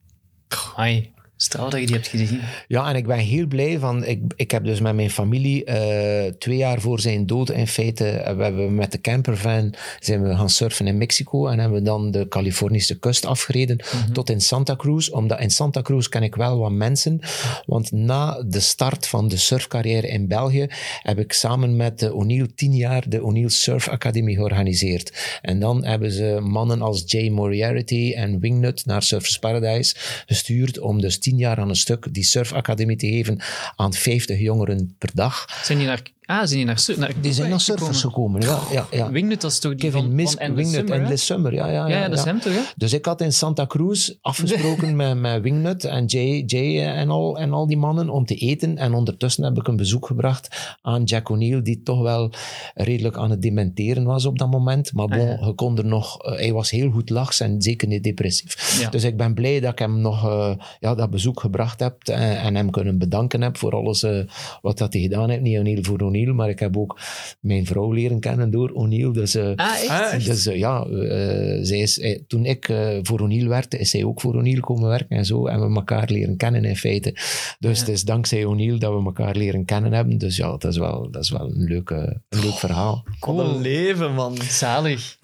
Ai, straal dat je die hebt gezien. Ja, en ik ben heel blij van. Ik, ik heb dus met mijn familie eh, twee jaar voor zijn dood in feite. eh, We hebben met de campervan zijn we gaan surfen in Mexico en hebben we dan de Californische kust afgereden tot in Santa Cruz. Omdat in Santa Cruz ken ik wel wat mensen. Want na de start van de surfcarrière in België heb ik samen met de O'Neill tien jaar de O'Neill Surf Academy georganiseerd. En dan hebben ze mannen als Jay Moriarty en Wingnut naar Surfers Paradise gestuurd om dus tien jaar aan een stuk die surfacademie te geven aan 50 jongeren per dag. Zijn die naar... Ah, zijn die naar... sur- naar Die zijn naar surfers gekomen, ja. ja, ja. Wingnut, dat is toch die Kevin van, Misk, van Wingnut, Summer? Endless Summer, ja. Ja, Ja, ja, dat is hem toch, hè? Dus ik had in Santa Cruz afgesproken met, met Wingnut en Jay, Jay en, al, en al die mannen om te eten. En ondertussen heb ik een bezoek gebracht aan Jack O'Neill, die toch wel redelijk aan het dementeren was op dat moment. Maar bon, Ah, ja. je kon er nog... eh, hij was heel goed lachs en zeker niet depressief. Dus ik ben blij dat ik hem nog eh, ja, dat bezoek gebracht heb en, en hem kunnen bedanken heb voor alles eh, wat dat hij gedaan heeft. Niet O'Neill voor O'Neill, maar ik heb ook mijn vrouw leren kennen door O'Neill. Dus... eh, Ah, dus ja, eh, zij is, eh, toen ik eh, voor O'Neill werkte, is zij ook voor O'Neill komen werken en zo. En we elkaar leren kennen in feite. Dus het is dankzij O'Neill dat we elkaar leren kennen hebben. Dus ja, dat is wel, dat is wel een, leuke, een leuk verhaal. Wat een leven, man. Zalig.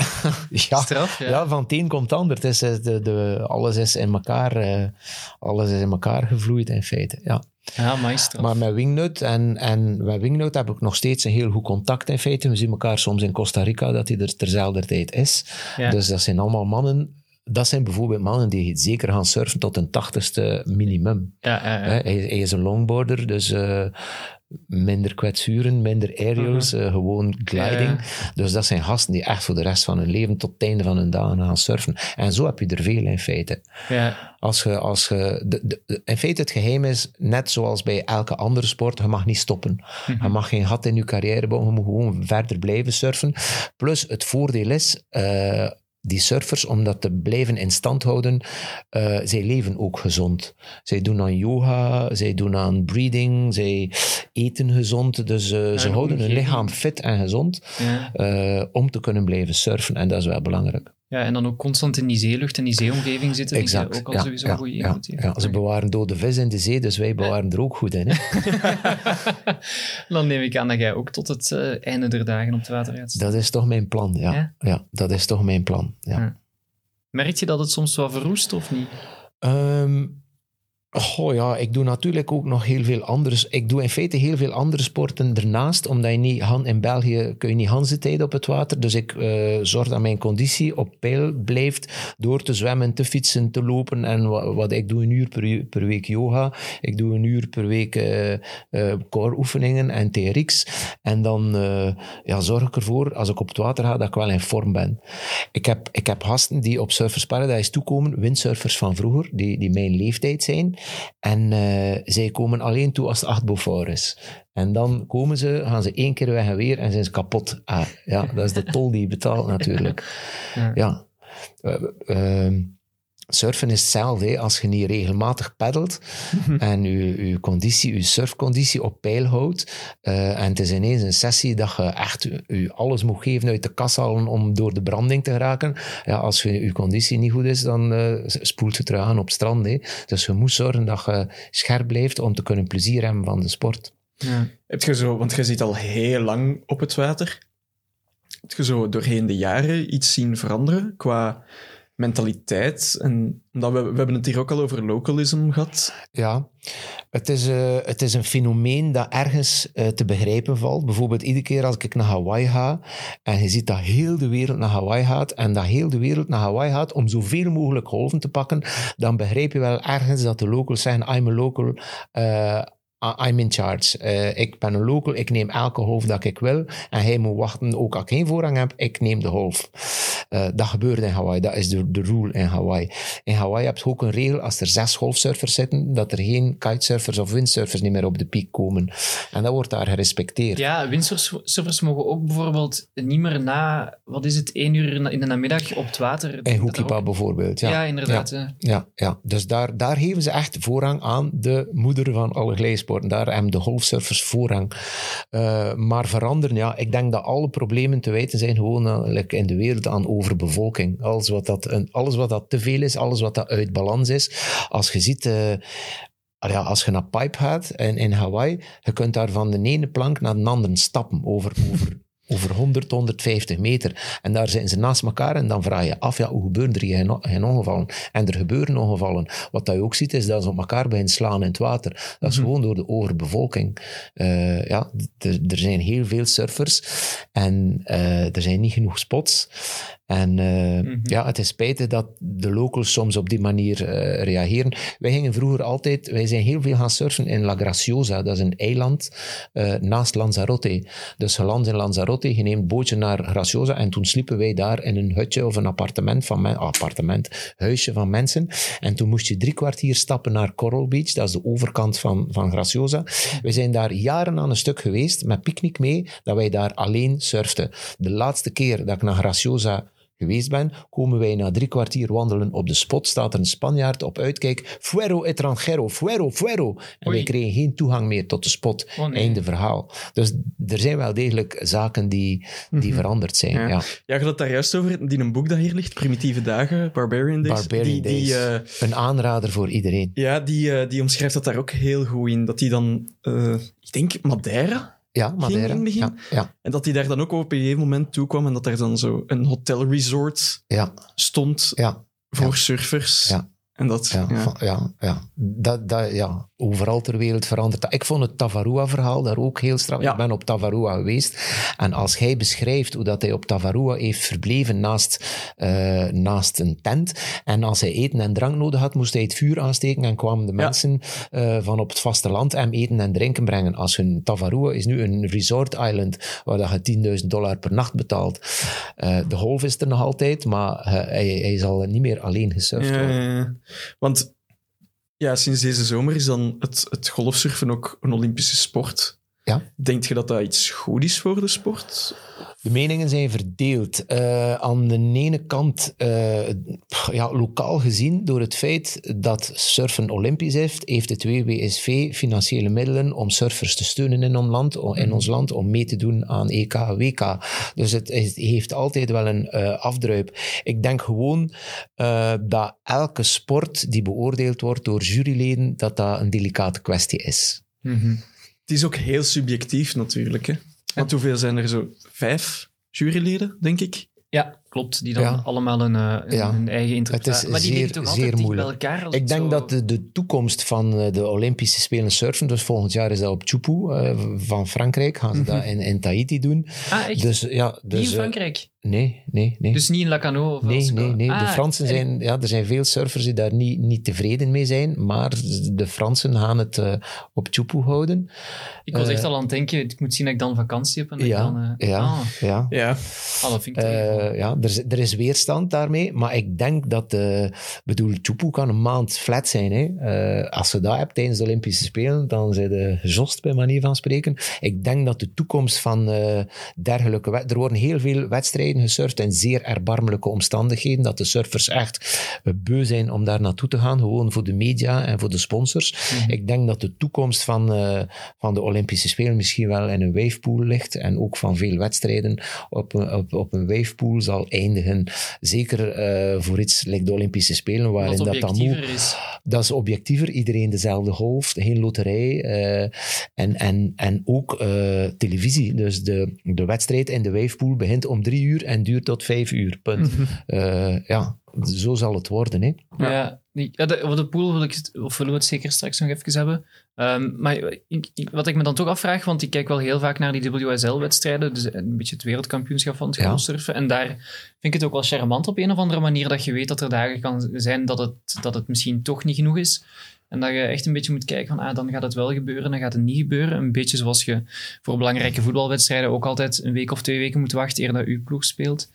Ja, Straf, ja. ja. van het een komt het ander. Het is, de, de, alles, is in elkaar, alles is in elkaar gevloeid in feite. Ja. Ja, straf. Maar met Wingnut en, en met Wingnut heb ik nog steeds een heel goed contact in feite. We zien elkaar soms in Costa Rica, dat hij er terzelfde tijd is. Ja. Dus dat zijn allemaal mannen... Dat zijn bijvoorbeeld mannen die zeker gaan surfen tot een tachtigste minimum. Ja, ja, ja. Hè, Hij, hij is een longboarder, dus eh, minder kwetsuren, minder aerials, eh, gewoon gliding. Ja, Dus dat zijn gasten die echt voor de rest van hun leven tot het einde van hun dagen gaan surfen. En zo heb je er veel in feite. ja. Als je, als je, de, de- de- in feite, het geheim is, net zoals bij elke andere sport, je mag niet stoppen. Je mag geen gat in je carrière bouwen, je moet gewoon verder blijven surfen. Plus, het voordeel is, eh, die surfers, om dat te blijven in stand houden, eh, zij leven ook gezond. Zij doen aan yoga, zij doen aan breathing, zij eten gezond. Dus eh, ze en houden hun lichaam fit en gezond Ja. eh, om te kunnen blijven surfen. En dat is wel belangrijk. Ja, en dan ook constant in die zeelucht en die zeeomgeving zitten. Exact. ook al ja, sowieso ja, een goede ja. Ze bewaren dode vis in de zee, dus wij bewaren er ook goed in. Hè? Dan neem ik aan dat jij ook tot het eh, einde der dagen op het water gaat. Dat is toch mijn plan, ja. Ja? dat is toch mijn plan, ja. Merk je dat het soms wat verroest of niet? Ehm, goh, ja, ik doe natuurlijk ook nog heel veel anders. Ik doe in feite heel veel andere sporten ernaast, omdat je niet, in België kun je niet hanzetijden op het water. Dus ik eh, zorg dat mijn conditie op peil blijft door te zwemmen, te fietsen, te lopen. En wat, ik doe een uur per, per week yoga. Ik doe een uur per week eh eh, core oefeningen en TRX. En dan eh, ja, zorg ik ervoor, als ik op het water ga, dat ik wel in vorm ben. Ik heb, ik heb gasten die op Surfers Paradise toekomen, windsurfers van vroeger, die, die mijn leeftijd zijn. En eh, zij komen alleen toe als het 8 Beaufort is. En dan komen ze, gaan ze één keer weg en weer en zijn ze kapot. Ah, ja, dat is de tol die je betaalt natuurlijk. Ja. Ja. Eh, ehm, surfen is hetzelfde. hè. Als je niet regelmatig peddelt en je, je conditie, je surfconditie op peil houdt eh, en het is ineens een sessie dat je echt je, alles moet geven uit de kas halen om door de branding te geraken. Ja, als je, je conditie niet goed is, dan eh, spoelt je terug aan op het strand. Hè. Dus je moet zorgen dat je scherp blijft om te kunnen plezier hebben van de sport. Ja. Heb je zo, want je zit al heel lang op het water. Heb je zo doorheen de jaren iets zien veranderen qua mentaliteit? En omdat we, we hebben het hier ook al over localism gehad. Ja, het is, eh, het is een fenomeen dat ergens eh, te begrijpen valt. Bijvoorbeeld iedere keer als ik naar Hawaii ga en je ziet dat heel de wereld naar Hawaii gaat en dat heel de wereld naar Hawaii gaat om zoveel mogelijk golven te pakken, dan begrijp je wel ergens dat de locals zeggen, I'm a local, eh, I'm in charge. Eh, ik ben een local, ik neem elke golf dat ik wil. En hij moet wachten, ook als ik geen voorrang heb, ik neem de golf. Eh, dat gebeurt in Hawaii, dat is de, de rule in Hawaii. In Hawaii heb je ook een regel, als er zes golfsurfers zitten, dat er geen kitesurfers of windsurfers niet meer op de piek komen. En dat wordt daar gerespecteerd. Ja, windsurfers mogen ook bijvoorbeeld niet meer na, wat is het, één uur in de namiddag op het water. In Hoekipa bijvoorbeeld. Ja, Ja, inderdaad. Ja, ja. dus daar, daar geven ze echt voorrang aan de moeder van alle glijsporten. Daar hebben de golfsurfers voorrang. Eh, maar veranderen, ja, ik denk dat alle problemen te wijten zijn gewoon like in de wereld aan overbevolking. Alles wat, dat, alles wat dat te veel is, alles wat dat uit balans is. Als je ziet... eh, ja, als je naar Pipe gaat in, in Hawaii, je kunt daar van de ene plank naar de andere stappen over, over, over 100, 150 meter. En daar zitten ze naast elkaar en dan vraag je af, ja, hoe gebeuren er hier geen, ongevallen? En er gebeuren ongevallen. Wat dat je ook ziet, is dat ze op elkaar beginnen slaan in het water. Dat is gewoon door de overbevolking. Eh, ja, er, er zijn heel veel surfers en eh, er zijn niet genoeg spots. En eh, ja, het is spijtig dat de locals soms op die manier eh, reageren. Wij gingen vroeger altijd, wij zijn heel veel gaan surfen in La Graciosa. Dat is een eiland eh, naast Lanzarote. Dus je landt in Lanzarote, je neemt een bootje naar Graciosa en toen sliepen wij daar in een hutje of een appartement van men, appartement, huisje van mensen. En toen moest je drie kwartier stappen naar Coral Beach, dat is de overkant van, van Graciosa. We zijn daar jaren aan een stuk geweest, met picknick mee, dat wij daar alleen surften. De laatste keer dat ik naar Graciosa geweest ben, komen wij na drie kwartier wandelen op de spot, staat er een Spanjaard op uitkijk, fuero etrangero, fuero, fuero. En Oei. wij kregen geen toegang meer tot de spot. Oh, nee. Einde verhaal. Dus er zijn wel degelijk zaken die, die veranderd zijn. Ja. Ja. Ja, je had het daar juist over, die een boek dat hier ligt, Primitieve Dagen, Barbarian Days. Barbarian die, die, Days. eh, Een aanrader voor iedereen. ja, die, eh, die omschrijft dat daar ook heel goed in. Dat die dan, eh, ik denk Madeira, Ja, Ging Madeira. in het begin? Ja, ja, en dat die daar dan ook op een gegeven moment toe kwam en dat er dan zo een hotelresort ja, stond ja, voor surfers. Ja. En dat, ja, ja. van- ja, ja. Dat, dat, ja. Overal ter wereld verandert. Ik vond het Tavarua-verhaal daar ook heel straf. Ja. Ik ben op Tavarua geweest. En als hij beschrijft hoe dat hij op Tavarua heeft verbleven naast, eh, naast een tent. En als hij eten en drank nodig had, moest hij het vuur aansteken en kwamen de mensen eh, van op het vasteland hem eten en drinken brengen. Als hun Tavarua is nu een resort island waar dat je 10.000 dollar per nacht betaalt. Eh, de golf is er nog altijd, maar hij, hij zal niet meer alleen gesurfd worden. Want ja, sinds deze zomer is dan het, het golfsurfen ook een Olympische sport. Ja. Denk je dat dat iets goed is voor de sport? De meningen zijn verdeeld. Eh, aan de ene kant, eh, ja, lokaal gezien, door het feit dat surfen olympisch heeft, heeft het WWSV financiële middelen om surfers te steunen in ons land, in ons land om mee te doen aan EK, WK. Dus het, is- heeft altijd wel een eh, afdruip. Ik denk gewoon dat elke sport die beoordeeld wordt door juryleden, dat dat een delicate kwestie is. Het is ook heel subjectief natuurlijk. Hè? Want hoeveel zijn er zo? Vijf juryleden, denk ik? Ja, klopt. Die dan Ja. allemaal een, eh, een, Ja. een eigen interpretatie. is Maar die zeer- liggen toch zeer altijd dicht bij moeilijk. elkaar? Ik denk zo- dat de, de toekomst van eh, de Olympische Spelen surfen, dus volgend jaar is dat op Chupu eh, van Frankrijk, gaan ze dat in, in Tahiti doen. Ah, echt? Dus ja, Niet dus, in eh, Frankrijk? nee, nee, nee. Dus niet in Lacano? Of Nee, nee, nee. De Ah, Fransen en- zijn, ja, er zijn veel surfers die daar niet, niet tevreden mee zijn, maar de Fransen gaan het eh, op Chupu houden. Ik was eh, echt al aan het denken, ik moet zien dat ik dan vakantie heb. En dat ik Ja, dan, eh, ja, Ah, ja. Ja. ah, dat vind ik Eh, ja, er, is- er is weerstand daarmee, maar ik denk dat, eh bedoel, Chupu kan een maand flat zijn. Hè. Eh, als je dat hebt tijdens de Olympische Spelen, dan zijn de gezost, bij manier van spreken. Ik denk dat de toekomst van eh, dergelijke... Er worden heel veel wedstrijden gesurfd in zeer erbarmelijke omstandigheden, dat de surfers echt eh, beu zijn om daar naartoe te gaan, gewoon voor de media en voor de sponsors. Ik denk dat de toekomst van, van de Olympische Spelen misschien wel in een wavepool ligt en ook van veel wedstrijden op, een- op, op een wavepool zal eindigen. Zeker eh, voor iets like de Olympische Spelen, waarin dat dan moet. is. Dat is objectiever, iedereen dezelfde golf, geen loterij. eh, en, en, en ook eh, televisie. Dus de, de wedstrijd in de wavepool begint om drie uur en duurt tot vijf uur. Punt. Eh, ja, zo zal het worden. Hè. Ja, ja de, over de pool wil ik of willen we het zeker straks nog even hebben. Ehm, maar ik- ik- wat ik me dan toch afvraag, want ik kijk wel heel vaak naar die WSL-wedstrijden, dus een beetje het wereldkampioenschap van het Ja. golfsurfen. En daar vind ik het ook wel charmant op een of andere manier dat je weet dat er dagen kan zijn dat het, dat het misschien toch niet genoeg is. En dat je echt een beetje moet kijken van, ah, dan gaat het wel gebeuren, dan gaat het niet gebeuren. Een beetje zoals je voor belangrijke voetbalwedstrijden ook altijd een week of twee weken moet wachten eer dat je ploeg speelt.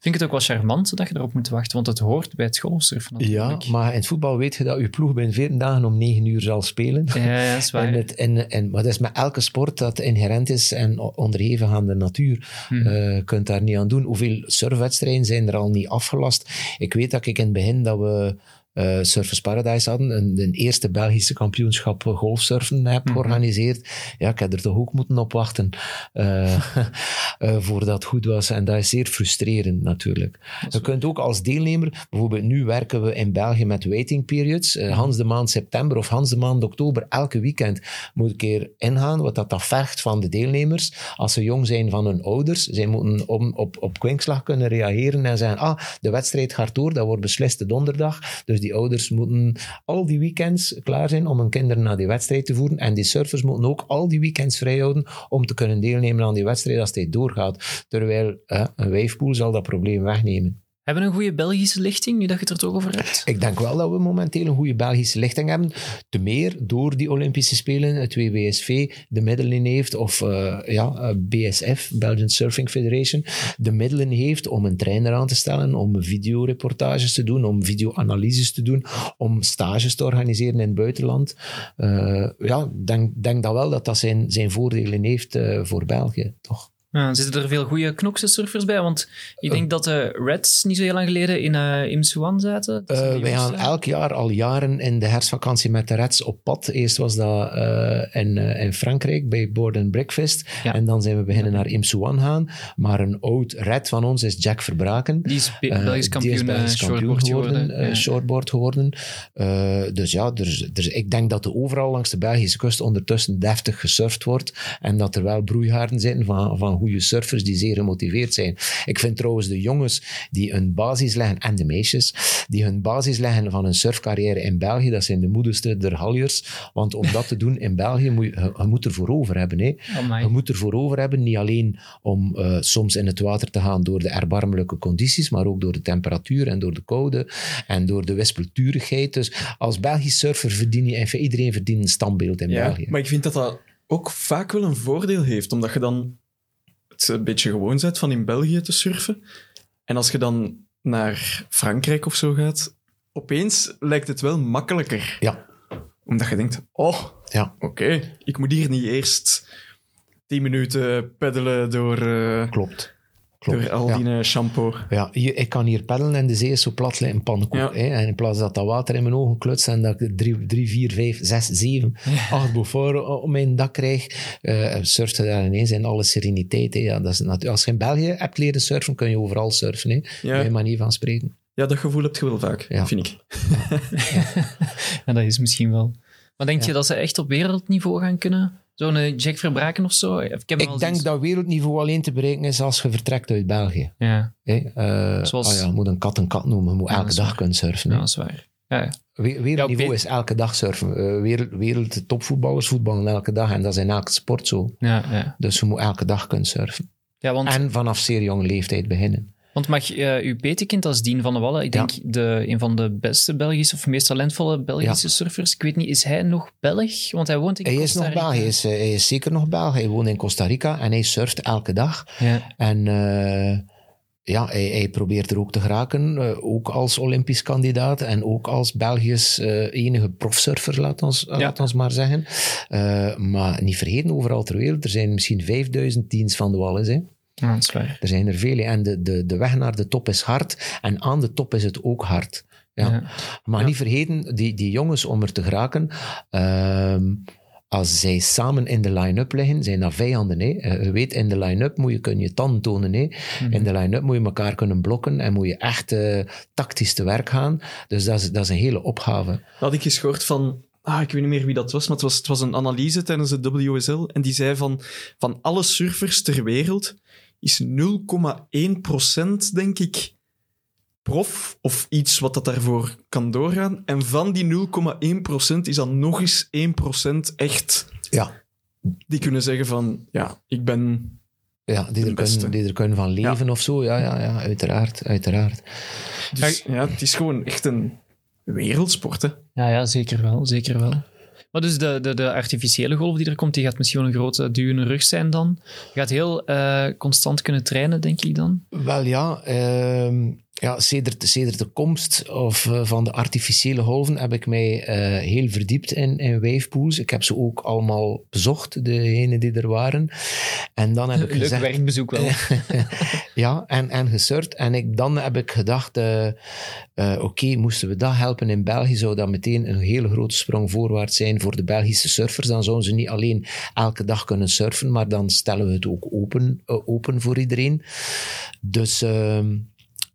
Vind ik het ook wel charmant dat je erop moet wachten, want het hoort bij het Ja, natuurlijk. maar in het voetbal weet je dat je ploeg binnen 14 dagen om 9 uur zal spelen. Ja, ja, dat is waar. En het, en, en, maar dat is met elke sport dat inherent is en onderhevig aan de natuur. Hmm. Eh, je kunt daar niet aan doen. Hoeveel surfwedstrijden zijn er al niet afgelast? Ik weet dat ik in het begin dat we Surfers Paradise hadden, een, een eerste Belgische kampioenschap eh, golfsurfen heb Mhm. georganiseerd. Ja, ik heb er toch ook moeten op wachten eh, eh, voordat het goed was. En dat is zeer frustrerend natuurlijk. Je kunt ook als deelnemer, bijvoorbeeld nu werken we in België met waiting periods. Eh, Hans de maand september of Hans de maand oktober, elke weekend moet ik keer ingaan, wat dat, dat vergt van de deelnemers. Als ze jong zijn van hun ouders, zij moeten om, op, op kwinkslag kunnen reageren en zeggen, ah, de wedstrijd gaat door, dat wordt beslist de donderdag. Dus die ouders moeten al die weekends klaar zijn om hun kinderen naar die wedstrijd te voeren. En die surfers moeten ook al die weekends vrijhouden om te kunnen deelnemen aan die wedstrijd als die doorgaat. Terwijl eh, een wijfpoel zal dat probleem wegnemen. Hebben we een goede Belgische lichting, nu dat je het er toch over hebt? Ik denk wel dat we momenteel een goede Belgische lichting hebben. Te meer door die Olympische Spelen, het WWSV de middelen heeft, of eh, ja, eh, BSF, Belgian Surfing Federation, de middelen heeft om een trainer aan te stellen, om videoreportages te doen, om videoanalyses te doen, om stages te organiseren in het buitenland. Eh, ja, ik denk, denk dat wel dat dat zijn, zijn voordelen heeft voor België, toch? Ja, zitten er veel goede knokse surfers bij? Want ik denk dat de Reds niet zo heel lang geleden in uh, Imsuan zaten. Zijn Eh, wij gaan elk jaar, al jaren, in de herfstvakantie met de Reds op pad. Eerst was dat eh, in, eh, in Frankrijk bij Board and Breakfast. Ja. En dan zijn we beginnen naar Imsuan gaan. Maar een oud Red van ons is Jack Verbraken. Die is Be- Eh, Belgisch die kampioen, is Belgisch eh, kampioen shortboard geworden, eh, Ja. shortboard geworden. Eh, dus ja, er, er, ik denk dat er overal langs de Belgische kust ondertussen deftig gesurfd wordt. En dat er wel broeihaarden zitten van, van goede surfers die zeer gemotiveerd zijn. Ik vind trouwens de jongens die een basis leggen, en de meisjes, die hun basis leggen van een surfcarrière in België, dat zijn de moedigste der haljers. Want om dat te doen in België, moet je, je, moet er voor over hebben. Hè. Amai. Je moet ervoor over hebben, niet alleen om eh, soms in het water te gaan door de erbarmelijke condities, maar ook door de temperatuur en door de koude en door de wispelturigheid. Dus als Belgisch surfer verdien je, en iedereen verdient een standbeeld in Ja, België. maar ik vind dat dat ook vaak wel een voordeel heeft, omdat je dan het een beetje gewoon bent van in België te surfen. En als je dan naar Frankrijk of zo gaat, opeens lijkt het wel makkelijker. Ja, Omdat je denkt, oh, ja, oké, ik moet hier niet eerst tien minuten peddelen door, eh, klopt. Klopt. door al ja. die eh, shampoo. Ja, hier, ik kan hier peddelen en de zee is zo plat als een pannenkoek. Ja. Hè? En in plaats dat dat water in mijn ogen klutst en dat ik drie, drie vier, vijf, zes, zeven, acht beaufort op mijn dak krijg, eh surft je daar ineens in alle sereniteit. Hè? Ja, dat is Als je in België hebt leren surfen, kun je overal surfen. Hè? Ja. Bij manier van spreken. Ja, dat gevoel heb je wel vaak, Ja. vind ik. Ja, dat is misschien wel. Maar denk Ja. je dat ze echt op wereldniveau gaan kunnen? Zo'n eh, Jack Verbraken of zo? Ik, heb Ik denk eens- dat wereldniveau alleen te bereiken is als je vertrekt uit België. Ja? Eh, Zoals- ah ja, je moet een kat een kat noemen, je moet Ja, elke dag waar. kunnen surfen. ja, dat is waar. Ja, ja. We- Wereldniveau is elke dag surfen. Eh, wereld, wereld topvoetballers voetballen elke dag en dat is in elke sport zo. Ja, ja. Dus je moet elke dag kunnen surfen. ja want, En vanaf zeer jonge leeftijd beginnen. Want mag eh, uw petekind als Dien van de Wallen, ik Ja. denk de, een van de beste Belgische of meest talentvolle Belgische surfers, ik weet niet, is hij nog Belg? Want hij woont in Hij is Costa nog Rica. Belg, hij is, eh, hij is zeker nog Belg. Hij woont in Costa Rica en hij surft elke dag. Ja. En eh, ja, hij, hij probeert er ook te geraken, ook als Olympisch kandidaat en ook als Belgisch enige profsurfer, laat ons, laat ons maar zeggen. Maar niet vergeten, overal ter wereld, er zijn misschien 5000 teams van de Wallis. Hè. Ja, dat is waar. Er zijn er vele en de, de, de weg naar de top is hard en aan de top is het ook hard. Ja. Ja. Maar niet vergeten, die, die jongens om er te geraken, ehm, als zij samen in de line-up liggen, zijn dat vijanden. Hè? Eh, Je weet, in de line-up moet je, kun je tanden tonen. Hè? In de line-up moet je elkaar kunnen blokken en moet je echt eh, tactisch te werk gaan. Dus dat is, dat is een hele opgave. Dat had ik eens gehoord van... Ah, ik weet niet meer wie dat was, maar het was, het was een analyse tijdens de WSL. En die zei van, van alle surfers ter wereld is 0,1% denk ik prof of iets wat dat daarvoor kan doorgaan. En van die 0,1% is dan nog eens 1% echt Ja, die kunnen zeggen van, ja, ik ben... ja die, De er beste. kunnen, die er kunnen van leven of zo. Ja, ja, ja uiteraard. uiteraard. Dus ja, het is gewoon echt een wereldsport. Hè. Ja, ja, zeker wel. Zeker wel. Maar dus de, de, de artificiële golf die er komt, die gaat misschien wel een grote duw in de rug zijn dan. Je gaat heel eh, constant kunnen trainen, denk ik dan. Wel ja, ehm ja sedert, sedert de komst of, eh, van de artificiële golven heb ik mij eh, heel verdiept in, in wavepools. Ik heb ze ook allemaal bezocht, degenen die er waren. En dan heb ik Leuk gezegd... werkbezoek wel. ja, en, en gesurfd. En ik, dan heb ik gedacht, eh, oké, moesten we dat helpen in België, zou dat meteen een hele grote sprong voorwaarts zijn voor de Belgische surfers. Dan zouden ze niet alleen elke dag kunnen surfen, maar dan stellen we het ook open, open voor iedereen. Dus ehm,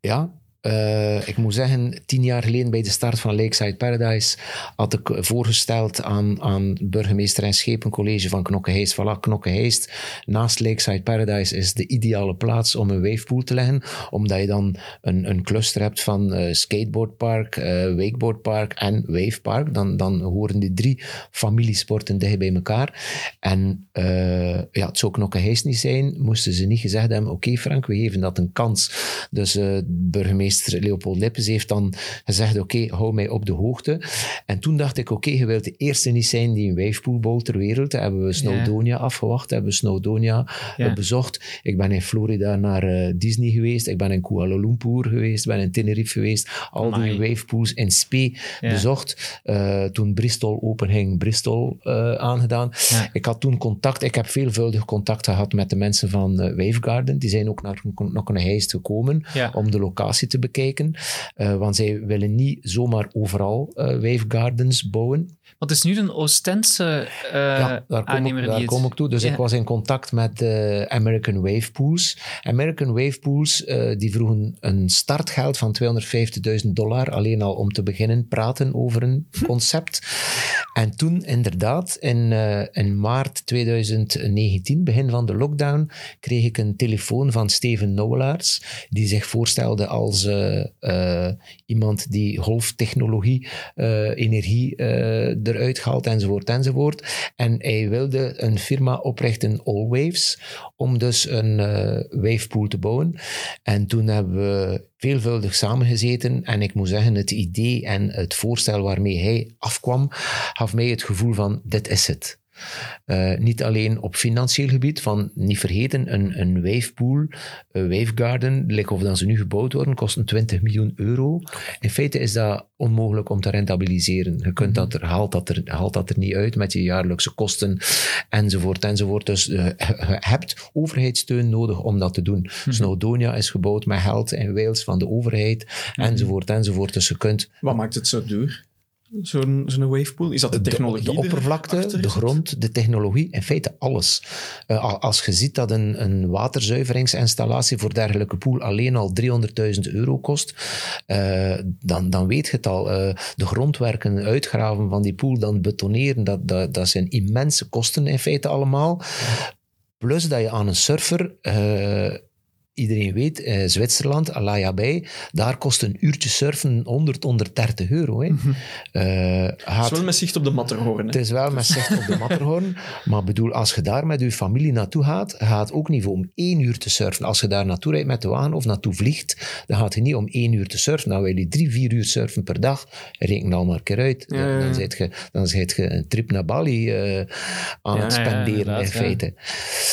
ja, eh, ik moet zeggen, tien jaar geleden bij de start van Lakeside Paradise had ik voorgesteld aan, aan burgemeester en schepencollege van Knokkeheist. Voilà, Knokkeheist naast Lakeside Paradise is de ideale plaats om een wavepool te leggen, omdat je dan een, een cluster hebt van eh, skateboardpark, eh, wakeboardpark en wavepark. Dan, dan horen die drie familiesporten dicht bij elkaar. En ja, het zou Knokkeheist niet zijn, moesten ze niet gezegd hebben, oké Frank, we geven dat een kans. Dus eh, burgemeester Leopold Lippes heeft dan gezegd, oké, hou mij op de hoogte. En toen dacht ik, oké, je wilt de eerste niet zijn die een wavepool bouwt ter wereld. Dan hebben we Snowdonia afgewacht, hebben we Snowdonia Ja. eh, bezocht. Ik ben in Florida naar eh, Disney geweest, ik ben in Kuala Lumpur geweest, ben in Tenerife geweest. Al die Amai. wavepools in Spee Ja. bezocht. Eh, toen Bristol open ging, Bristol aangedaan. Ik had toen contact, ik heb veelvuldig contact gehad met de mensen van Wavegarden. Die zijn ook naar, naar een heist gekomen om de locatie te bekijken. Eh, want zij willen niet zomaar overal eh Wavegardens bouwen. Want het is nu een Oostense eh ja, daar kom, aannemer ik, daar kom ik toe. Dus Ja. ik was in contact met eh, American Wave Pools. American Wave Pools eh, die vroegen een startgeld van 250.000 dollar alleen al om te beginnen praten over een concept. En toen inderdaad, in, in maart 2019, begin van de lockdown, kreeg ik een telefoon van Steven Nowelaars, die zich voorstelde als iemand die golftechnologie, energie eh, eruit haalt, enzovoort, enzovoort. En hij wilde een firma oprichten, All Waves, om dus een eh, wavepool te bouwen. En toen hebben we veelvuldig samengezeten en ik moet zeggen, het idee en het voorstel waarmee hij afkwam, gaf mij het gevoel van, dit is het. Eh, niet alleen op financieel gebied, van niet vergeten, een, een wavepool, een wavegarden, like of dat ze nu gebouwd worden, kosten 20 miljoen euro. In feite is dat onmogelijk om te rentabiliseren. Je kunt dat er, haalt, dat er, haalt dat er niet uit met je jaarlijkse kosten, enzovoort, enzovoort. Dus eh, je hebt overheidssteun nodig om dat te doen. Snowdonia is gebouwd met geld in Wales van de overheid, enzovoort, enzovoort. Dus je kunt Wat maakt het zo duur? Zo'n zo'n wavepool? Is dat de technologie? de, de oppervlakte, erachter de grond, de technologie, in feite alles. Eh, al- als je ziet dat een, een waterzuiveringsinstallatie voor dergelijke pool alleen al 300.000 euro kost, eh, dan, dan weet je het al. Eh, de grondwerken, uitgraven van die pool, dan betoneren, dat, dat, dat zijn immense kosten in feite allemaal. Plus dat je aan een surfer... Iedereen weet, eh, Zwitserland, Alaya Bay, daar kost een uurtje surfen 100, 130 euro. Hè. Eh, Het gaat- is wel met zicht op de Matterhorn. het hè. is wel met zicht op de Matterhorn. Maar bedoel, als je daar met je familie naartoe gaat, gaat het ook niet voor om één uur te surfen. Als je daar naartoe rijdt met de wagen of naartoe vliegt, dan gaat je niet om één uur te surfen. Dan wil je drie, vier uur surfen per dag. Reken al maar een keer uit. Ja, ja, ja. Dan zit je, dan zit je een trip naar Bali eh, aan Ja, het spenderen, in ja. feite.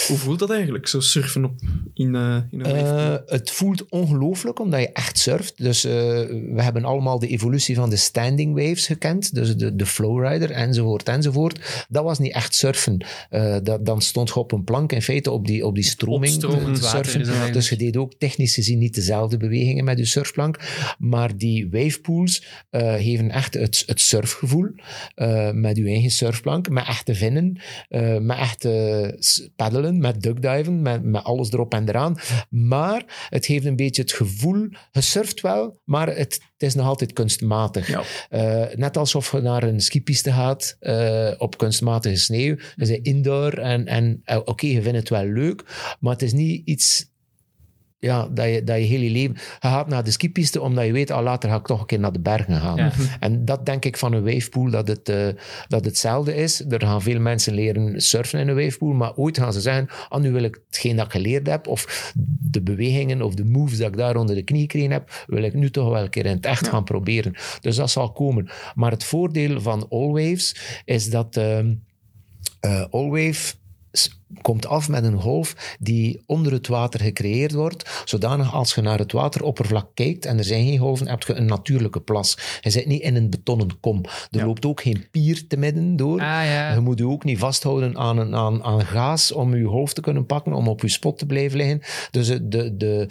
Hoe voelt dat eigenlijk, zo surfen op, in, eh, in een Eh, het voelt ongelooflijk, omdat je echt surft. Dus eh, we hebben allemaal de evolutie van de standing waves gekend. Dus de, de flowrider, enzovoort, enzovoort. Dat was niet echt surfen. Eh, dat, dan stond je op een plank, in feite, op die, op die stroming te surfen. Dus je deed ook technisch gezien niet dezelfde bewegingen met je surfplank. Maar die wavepools geven echt het, het surfgevoel. met je eigen surfplank, met echte vinnen, met echte paddelen, met duckdiven, met, met alles erop en eraan. Maar het geeft een beetje het gevoel, je surft wel, maar het, het is nog altijd kunstmatig. Ja. Eh, net alsof je naar een skipiste gaat eh, op kunstmatige sneeuw. Je bent indoor en, en eh, oké, je vindt het wel leuk, maar het is niet iets ja, dat, je, dat je heel je leven... Je gaat naar de skipiste omdat je weet, ah, later ga ik toch een keer naar de bergen gaan. Ja. En dat denk ik van een wavepool, dat het, eh, dat hetzelfde is. Er gaan veel mensen leren surfen in een wavepool, maar ooit gaan ze zeggen, ah, nu wil ik hetgeen dat ik geleerd heb, of de bewegingen of de moves dat ik daar onder de knie gekregen heb, wil ik nu toch wel een keer in het echt gaan proberen. Dus dat zal komen. Maar het voordeel van All Waves is dat All Wave s- komt af met een golf die onder het water gecreëerd wordt, zodanig als je naar het wateroppervlak kijkt en er zijn geen golven, heb je een natuurlijke plas. Je zit niet in een betonnen kom. Er loopt ook geen pier te midden door. Ah ja. Je moet je ook niet vasthouden aan, een, aan, aan gaas om je golf te kunnen pakken, om op je spot te blijven liggen. Dus de, de, de,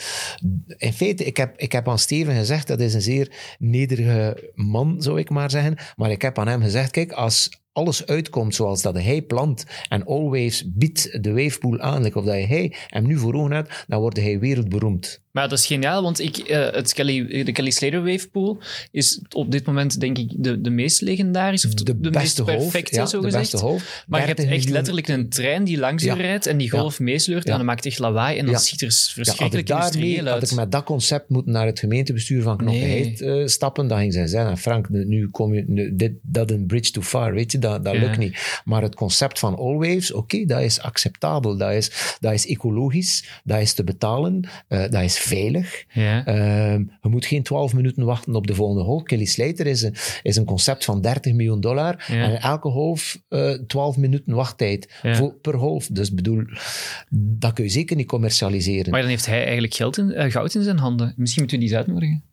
in feite, ik heb, ik heb aan Steven gezegd, dat is een zeer nederige man, zou ik maar zeggen. Maar ik heb aan hem gezegd, kijk, als alles uitkomt zoals dat hij plant en Always biedt de wavepool aan, of dat hij hem nu voor ogen hebt, dan wordt hij wereldberoemd. Maar dat is geniaal, want ik, eh, het Kelly, de Kelly Slater Wavepool is op dit moment, denk ik, de, de meest legendarische, of de, De, beste meest perfecte, ja, zo de gezegd. beste golf. Maar je hebt 30 echt miljoen- letterlijk een trein die langs Ja. je rijdt en die golf meesleurt Ja. en dat maakt echt lawaai en dat Ja. ziet er Ja, had, ik verschrikkelijk daarmee, industrieel had uit. ik met dat concept moeten naar het gemeentebestuur van Knokkeheid eh, stappen, dan ging zij zeggen, Frank, nu- kom je, nu, dit, dat een bridge too far, weet je, dat, dat Ja. lukt niet. Maar het concept van All Waves, oké, dat is acceptabel, dat is, dat is ecologisch, dat is te betalen, eh, dat is veilig. Ja. Ehm, je moet geen 12 minuten wachten op de volgende golf. Kelly Slater is een, is een concept van 30 miljoen dollar. Ja. En elke golf eh 12 minuten wachttijd Ja. voor, per golf. Dus bedoel, dat kun je zeker niet commercialiseren. Maar dan heeft hij eigenlijk geld in, eh, goud in zijn handen. Misschien moeten we die eens uitnodigen.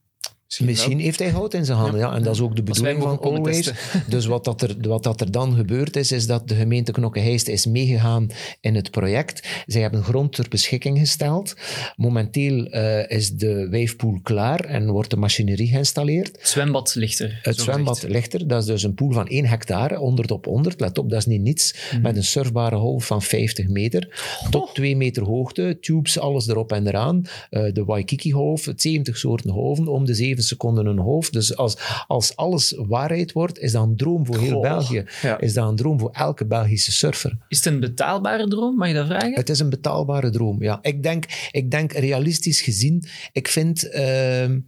Misschien heeft hij goud in zijn handen, ja. En dat is ook de bedoeling van Always. Dus wat, dat er, wat dat er dan gebeurd is, is dat de gemeente Knokke-Heist is meegegaan in het project. Zij hebben grond ter beschikking gesteld. Momenteel eh, is de wavepool klaar en wordt de machinerie geïnstalleerd. Zwembad ligt er. Het zwembad gezegd. ligt er. Dat is dus een pool van 1 hectare, 100 op 100. Let op, dat is niet niets. Mhm. Met een surfbare golf van 50 meter. Tot 2 meter hoogte. Tubes, alles erop en eraan. Eh, de Waikiki-golf, 70 soorten golven. Om de 7 seconden een golf. Dus als, als alles waarheid wordt, is dat een droom voor heel Goh, België. ja. Is dat een droom voor elke Belgische surfer. Is het een betaalbare droom? Mag je dat vragen? Het is een betaalbare droom, ja. Ik denk, ik denk realistisch gezien, ik vind, ehm,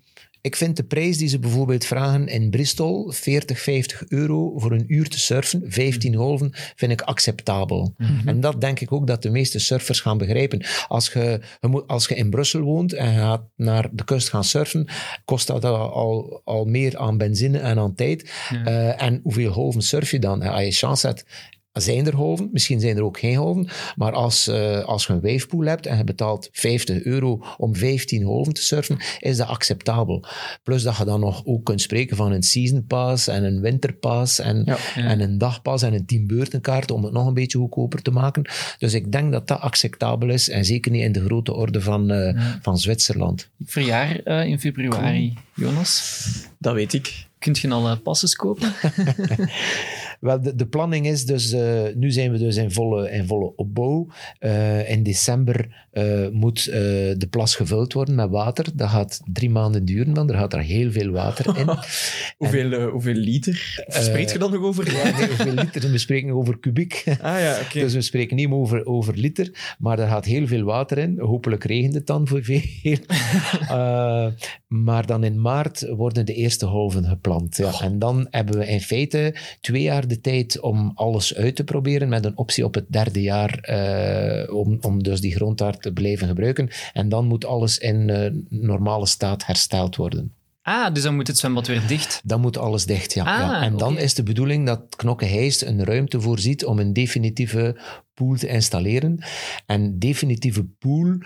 ik vind de prijs die ze bijvoorbeeld vragen in Bristol, 40, 50 euro voor een uur te surfen, 15 golven, vind ik acceptabel. En dat denk ik ook dat de meeste surfers gaan begrijpen. Als je, als je in Brussel woont en je gaat naar de kust gaan surfen, kost dat al, al meer aan benzine en aan tijd. Eh, en hoeveel golven surf je dan? Als je chance hebt, zijn er golven, misschien zijn er ook geen golven, maar als, eh, als je een wavepool hebt en je betaalt 50 euro om 15 golven te surfen, is dat acceptabel. Plus dat je dan nog ook kunt spreken van een season pass en een winterpass en, Ja. en een dagpas en een teambeurtenkaart om het nog een beetje goedkoper te maken. Dus ik denk dat dat acceptabel is en zeker niet in de grote orde van, eh, van Zwitserland. Ik verjaar eh, in februari, Jonas. Dat weet ik. Kunt je al passes kopen? Wel, de, de planning is dus, eh, nu zijn we dus in volle, in volle opbouw. Eh, in december eh, moet de plas gevuld worden met water. Dat gaat drie maanden duren, dan er gaat er heel veel water in. Hoeveel, hoeveel liter? Spreekt je dan nog over? Ja, nee, hoeveel liter? We spreken over kubiek. Ah ja, oké. Dus we spreken niet meer over, over liter, maar er gaat heel veel water in. Hopelijk regent het dan voor veel. Maar dan in maart worden de eerste golven geplant. Ja. En dan hebben we in feite twee jaar de tijd om alles uit te proberen, met een optie op het derde jaar eh, om, om dus die grond daar te blijven gebruiken. En dan moet alles in eh, normale staat hersteld worden. Ah, dus dan moet het zwembad weer dicht. Dan moet alles dicht, ja. Ah, ja. En dan is de bedoeling dat Knokke-Heist een ruimte voorziet om een definitieve pool te installeren. En definitieve pool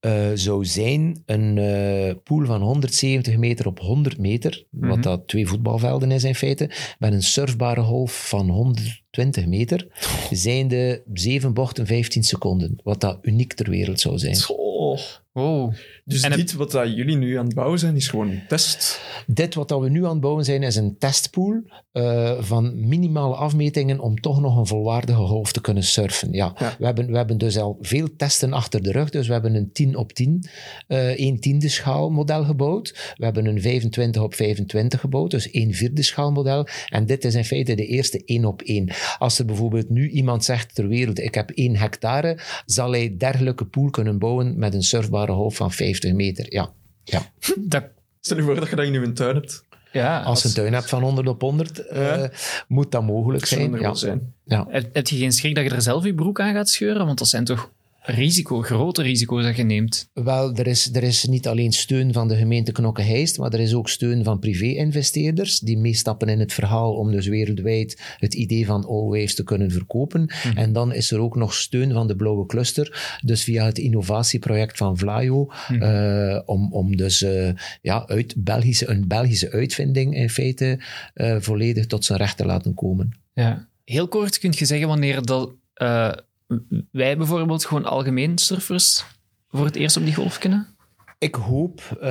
eh, zou zijn een eh, pool van 170 meter op 100 meter, Mhm. wat dat twee voetbalvelden is in feite, met een surfbare golf van 120 meter, zijn de zeven bochten 15 seconden, wat dat uniek ter wereld zou zijn. Oh. Wow. Dus En het- dit wat dat jullie nu aan het bouwen zijn, is gewoon een test. Dit wat dat we nu aan het bouwen zijn, is een testpool eh, van minimale afmetingen om toch nog een volwaardige golf te kunnen surfen. Ja, Ja. We, hebben, we hebben dus al veel testen achter de rug. Dus we hebben een 10 op 10, eh 1 tiende schaalmodel gebouwd. We hebben een 25 op 25 gebouwd, dus 1 vierde schaalmodel. En dit is in feite de eerste 1 op 1. Als er bijvoorbeeld nu iemand zegt ter wereld, ik heb 1 hectare, zal hij dergelijke pool kunnen bouwen met een surfbare zware golf van 50 meter. Ja, ja. Dat, Stel je voor dat je dat in je tuin hebt. ja, Als je een tuin hebt van 100 op 100, eh, moet dat mogelijk Dat zijn. er Ja. zijn. Ja. Heb, heb je geen schrik dat je er zelf je broek aan gaat scheuren? Want dat zijn toch risico, grote risico's dat je neemt. Wel, er is, er is niet alleen steun van de gemeente Knokke-Heist, maar er is ook steun van privé-investeerders die meestappen in het verhaal om dus wereldwijd het idee van Allwaves te kunnen verkopen. En dan is er ook nog steun van de Blauwe Cluster, dus via het innovatieproject van Vlaio, eh, om, om dus eh, ja, uit Belgische, een Belgische uitvinding in feite eh, volledig tot zijn recht te laten komen. Ja. Heel kort kun je zeggen wanneer dat, wij bijvoorbeeld gewoon algemeen surfers voor het eerst op die golf kunnen? Ik hoop, eh,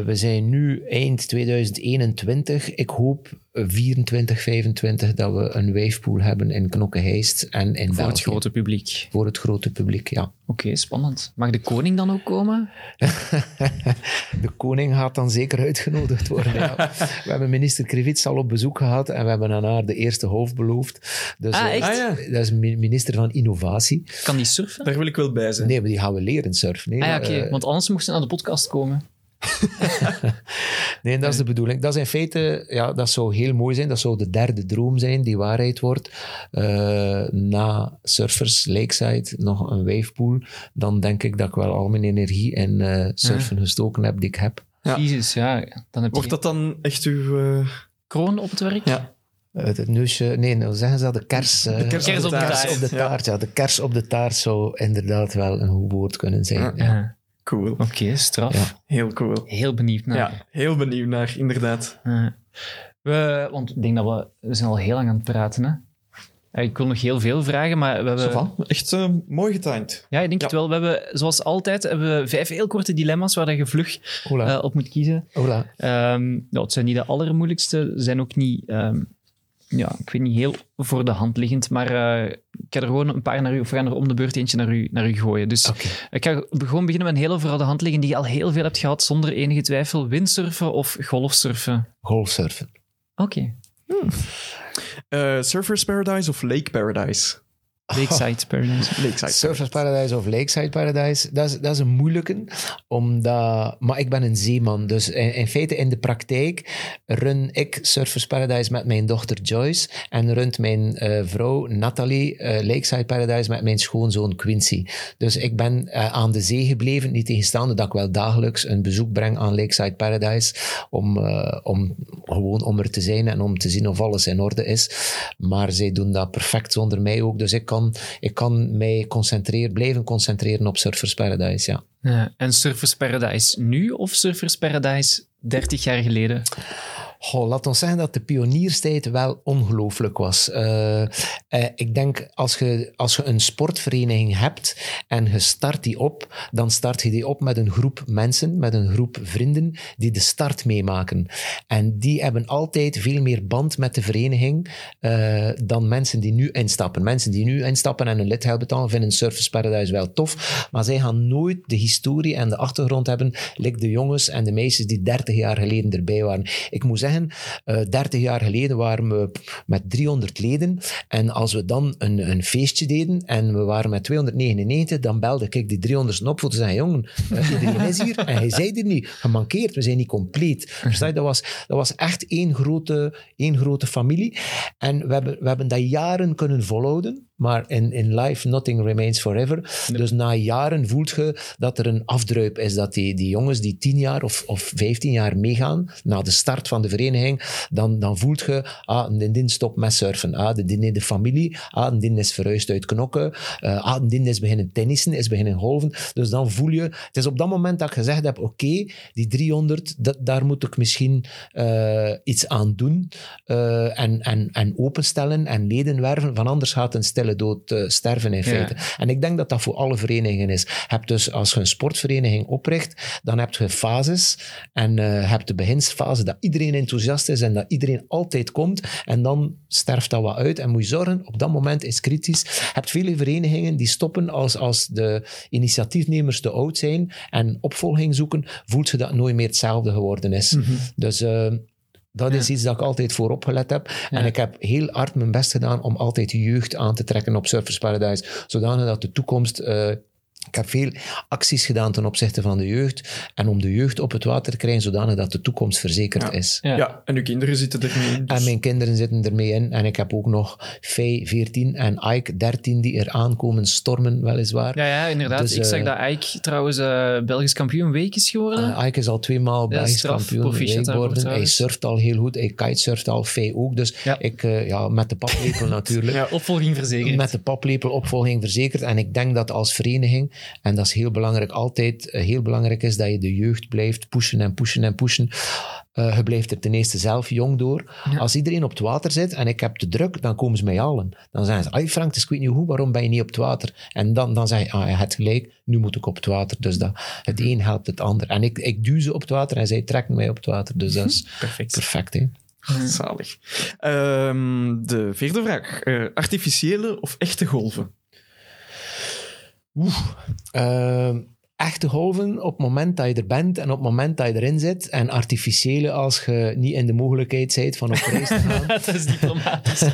we zijn nu eind 2021, ik hoop 24, 25 dat we een wavepool hebben in Knokke-Heist en in Voor België. het grote publiek. Voor het grote publiek, ja. Oké, spannend. Mag de koning dan ook komen? De koning gaat dan zeker uitgenodigd worden. ja. We hebben minister Krivits al op bezoek gehad en we hebben aan haar de eerste hoofd beloofd. Dus, Ah, eh, echt? Ah, ja. Dat is mi- minister van Innovatie. Kan die surfen? Daar wil ik wel bij zijn. Nee, maar die gaan we leren surfen. Nee, ah ja, oké. Eh, Want anders moest ze naar de podcast komen. Nee, dat is de bedoeling. Dat is in feite, ja, dat zou heel mooi zijn. Dat zou de derde droom zijn die waarheid wordt. Eh, na surfers, lakeside, nog een wavepool. Dan denk ik dat ik wel al mijn energie in eh, surfen gestoken heb die ik heb. Ja. Jezus, ja. Dan heb je Wordt dat dan echt uw... eh, kroon op het werk? Ja. Het, het neusje, nee, nou zeggen ze dat, de kers, De kers Kers op de taart. op de. Ja. de kers op de taart zou inderdaad wel een goed woord kunnen zijn. Ja. Cool. Oké, straf. Ja. Heel cool. Heel benieuwd naar. Ja, heel benieuwd naar, inderdaad. We, want ik denk dat we... We zijn al heel lang aan het praten, hè. Ja, Ik wil nog heel veel vragen, maar we hebben... Zo van. Echt eh, mooi getimed. Ja, ik denk Ja. het wel. We hebben, zoals altijd, hebben we vijf heel korte dilemma's waar je vlug eh, op moet kiezen. Hola. Ehm, nou, het zijn niet de allermoeilijkste, ze zijn ook niet, ehm, ja, ik weet niet, heel voor de hand liggend, maar eh, ik ga er gewoon een paar naar u, of we gaan er om de beurt eentje naar u, naar u gooien. Dus ik ga gewoon beginnen met een hele voor de hand liggen die je al heel veel hebt gehad, zonder enige twijfel. Windsurfen of golfsurfen? Golfsurfen. Oké. Eh, Surfers Paradise of Lake Paradise? Lakeside Paradise. Lakeside Surfers Paradise of Lakeside Paradise, dat is, dat is een moeilijke. Omdat, maar ik ben een zeeman, dus in, in feite in de praktijk run ik Surfers Paradise met mijn dochter Joyce en runt mijn eh, vrouw Nathalie eh, Lakeside Paradise met mijn schoonzoon Quincy. Dus ik ben eh, aan de zee gebleven, niet tegenstaande dat ik wel dagelijks een bezoek breng aan Lakeside Paradise, om, om gewoon om er te zijn en om te zien of alles in orde is. Maar zij doen dat perfect zonder mij ook, dus ik kan, ik kan mij concentreren, blijven concentreren op Surfers Paradise, ja. Ja, en Surfers Paradise nu of Surfers Paradise 30 jaar geleden? Goh, laat ons zeggen dat de pionierstijd wel ongelooflijk was. Eh, eh, ik denk, als je, als je een sportvereniging hebt en je start die op, dan start je die op met een groep mensen, met een groep vrienden, die de start meemaken. En die hebben altijd veel meer band met de vereniging eh, dan mensen die nu instappen. Mensen die nu instappen en een lidgeld betalen, vinden Surface Paradise wel tof, maar zij gaan nooit de historie en de achtergrond hebben, like de jongens en de meisjes die 30 jaar geleden erbij waren. Ik moet zeggen, eh 30 jaar geleden waren we met 300 leden en als we dan een, een feestje deden en we waren met 299, dan belde ik die 300 op voor te jongen, eh, iedereen is hier en hij zei er niet, gemankeerd, we zijn niet compleet. Je? Dat was, dat was echt één grote, één grote familie en we hebben, we hebben dat jaren kunnen volhouden, maar in, in life nothing remains forever. Dus na jaren voelt je dat er een afdruip is. Dat die, die jongens die tien jaar of, of vijftien jaar meegaan, na de start van de vereniging, dan, dan voelt je, ah, din stopt met surfen. Ah, de din in de familie. Ah, din is verhuisd uit knokken. Uh, ah, din is beginnen tennissen, is beginnen golven. Dus dan voel je, het is op dat moment dat ik gezegd heb, oké, die 300, dat, daar moet ik misschien uh, iets aan doen. Uh, en, en, en openstellen en leden werven, van anders gaat een stille dood uh, sterven in feite. Ja. En ik denk dat dat voor alle verenigingen is. Je hebt dus, als je een sportvereniging opricht, dan heb je fases en uh, hebt de beginsfase dat iedereen enthousiast is en dat iedereen altijd komt en dan sterft dat wat uit en moet je zorgen, op dat moment is kritisch. Je hebt vele verenigingen die stoppen als, als de initiatiefnemers te oud zijn en opvolging zoeken, voelt je dat nooit meer hetzelfde geworden is. Mm -hmm. Dus... Uh, dat is iets dat ik altijd voorop gelet heb. Ja. En ik heb heel hard mijn best gedaan om altijd jeugd aan te trekken op Surfers Paradise. Zodanig dat de toekomst uh, Ik heb veel acties gedaan ten opzichte van de jeugd. En om de jeugd op het water te krijgen, zodanig dat de toekomst verzekerd Ja. is. Ja. Ja. en uw kinderen zitten ermee in. dus- En mijn kinderen zitten ermee in. En ik heb ook nog Faye 14 en Ike 13 die er aankomen stormen, weliswaar. Ja, ja, inderdaad. Dus, ik zag eh, dat Ike trouwens eh, Belgisch kampioen week is geworden. Eh, Ike is al tweemaal Belgisch straf. kampioen daarvoor geworden. Hij surft al heel goed. Hij kitesurft al. Faye ook. Dus Ja. ik, ja, met de paplepel natuurlijk. Ja. Opvolging verzekerd. Met de paplepel opvolging verzekerd. En ik denk dat als vereniging, en dat is heel belangrijk, altijd eh, heel belangrijk is dat je de jeugd blijft pushen en pushen en pushen. Eh, je blijft er ten eerste zelf jong door. Als iedereen op het water zit en ik heb te druk, dan komen ze mij halen. Dan zeggen ze, ai Frank, het is ik weet niet hoe, waarom ben je niet op het water? En dan, dan zeg je, ah, je hebt gelijk, nu moet ik op het water. Dus dat, het een helpt het ander. En ik, ik duw ze op het water en zij trekken mij op het water. Dus dat is Perfect. perfect. Hè? Zalig. Ehm, de vierde vraag. Eh, artificiële of echte golven? Ehm, echte golven op het moment dat je er bent en op het moment dat je erin zit. En artificiële als je niet in de mogelijkheid bent van op reis te gaan. dat is diplomatisch.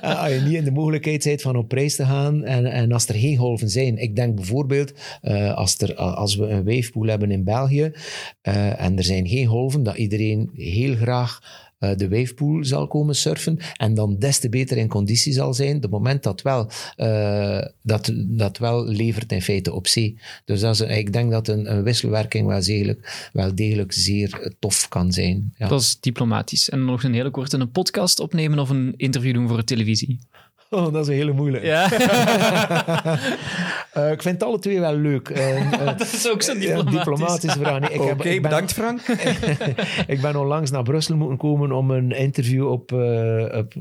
Eh, als je niet in de mogelijkheid bent van op reis te gaan en, en als er geen golven zijn. Ik denk bijvoorbeeld, eh, als, er, als we een wavepool hebben in België eh, en er zijn geen golven, dat iedereen heel graag eh, de wavepool zal komen surfen en dan des te beter in conditie zal zijn. De moment dat wel, eh, dat, dat wel levert in feite op zee. Dus dat is, ik denk dat een, een wisselwerking wel degelijk, wel degelijk zeer eh, tof kan zijn. Ja. Dat is diplomatisch. En nog een hele korte een podcast opnemen of een interview doen voor de televisie. Oh, dat is een hele moeilijke. Ja, Eh, ik vind alle twee wel leuk. Eh, eh, dat is ook zo'n diplomatisch. diplomatische vraag. Nee, Oké, bedankt Frank. ik ben onlangs naar Brussel moeten komen om een interview op, eh, op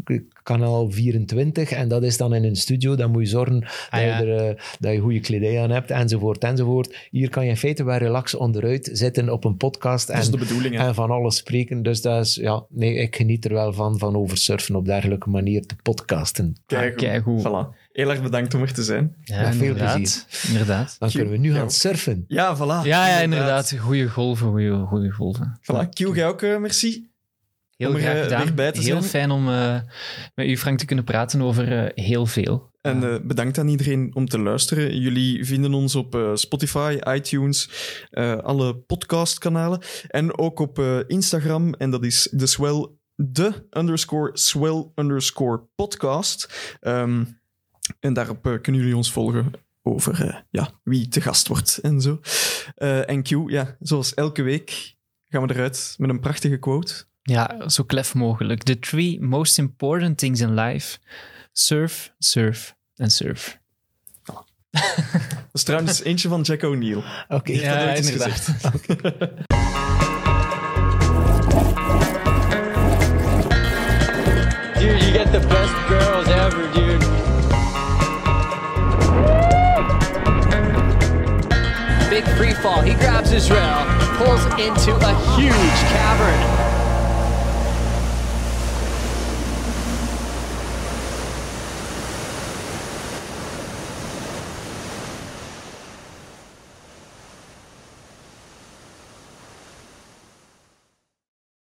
kanaal 24. En dat is dan in een studio. Dan moet je zorgen dat, Ah, ja. je er, eh, dat je goede kledij aan hebt, enzovoort, enzovoort. Hier kan je in feite wel relax onderuit zitten op een podcast Dat is en, de bedoeling. hè. en van alles spreken. Dus dat is, ja, nee, ik geniet er wel van, van over surfen op dergelijke manier te podcasten. Keigoed. keigoed. Voilà. Heel erg bedankt om er te zijn. Ja, Met veel inderdaad. Inderdaad. Dan kunnen we nu Ja. gaan surfen. Ja, voilà. Ja, ja, inderdaad. Goeie golven, goeie golven. Voilà. Q, jij ook, eh, merci. Heel Om graag eh, gedaan. heel zijn. fijn om eh, met u, Frank, te kunnen praten over eh, heel veel. En bedankt aan iedereen om te luisteren. Jullie vinden ons op Spotify, iTunes, alle podcastkanalen. En ook op Instagram. En dat is de swell, de underscore swell underscore podcast. Ehm, en daarop kunnen jullie ons volgen over ja, wie te gast wordt en zo. En Q, ja, zoals elke week gaan we eruit met een prachtige quote. Ja, zo klef mogelijk. The three most important things in life. Surf, surf en surf. Dat is trouwens eentje van Jack O'Neill. Oké. Dat Ja, eens inderdaad. gezegd. Dude, you get the best girls ever, dude. Big free fall. He grabs his rail, pulls into a huge cavern.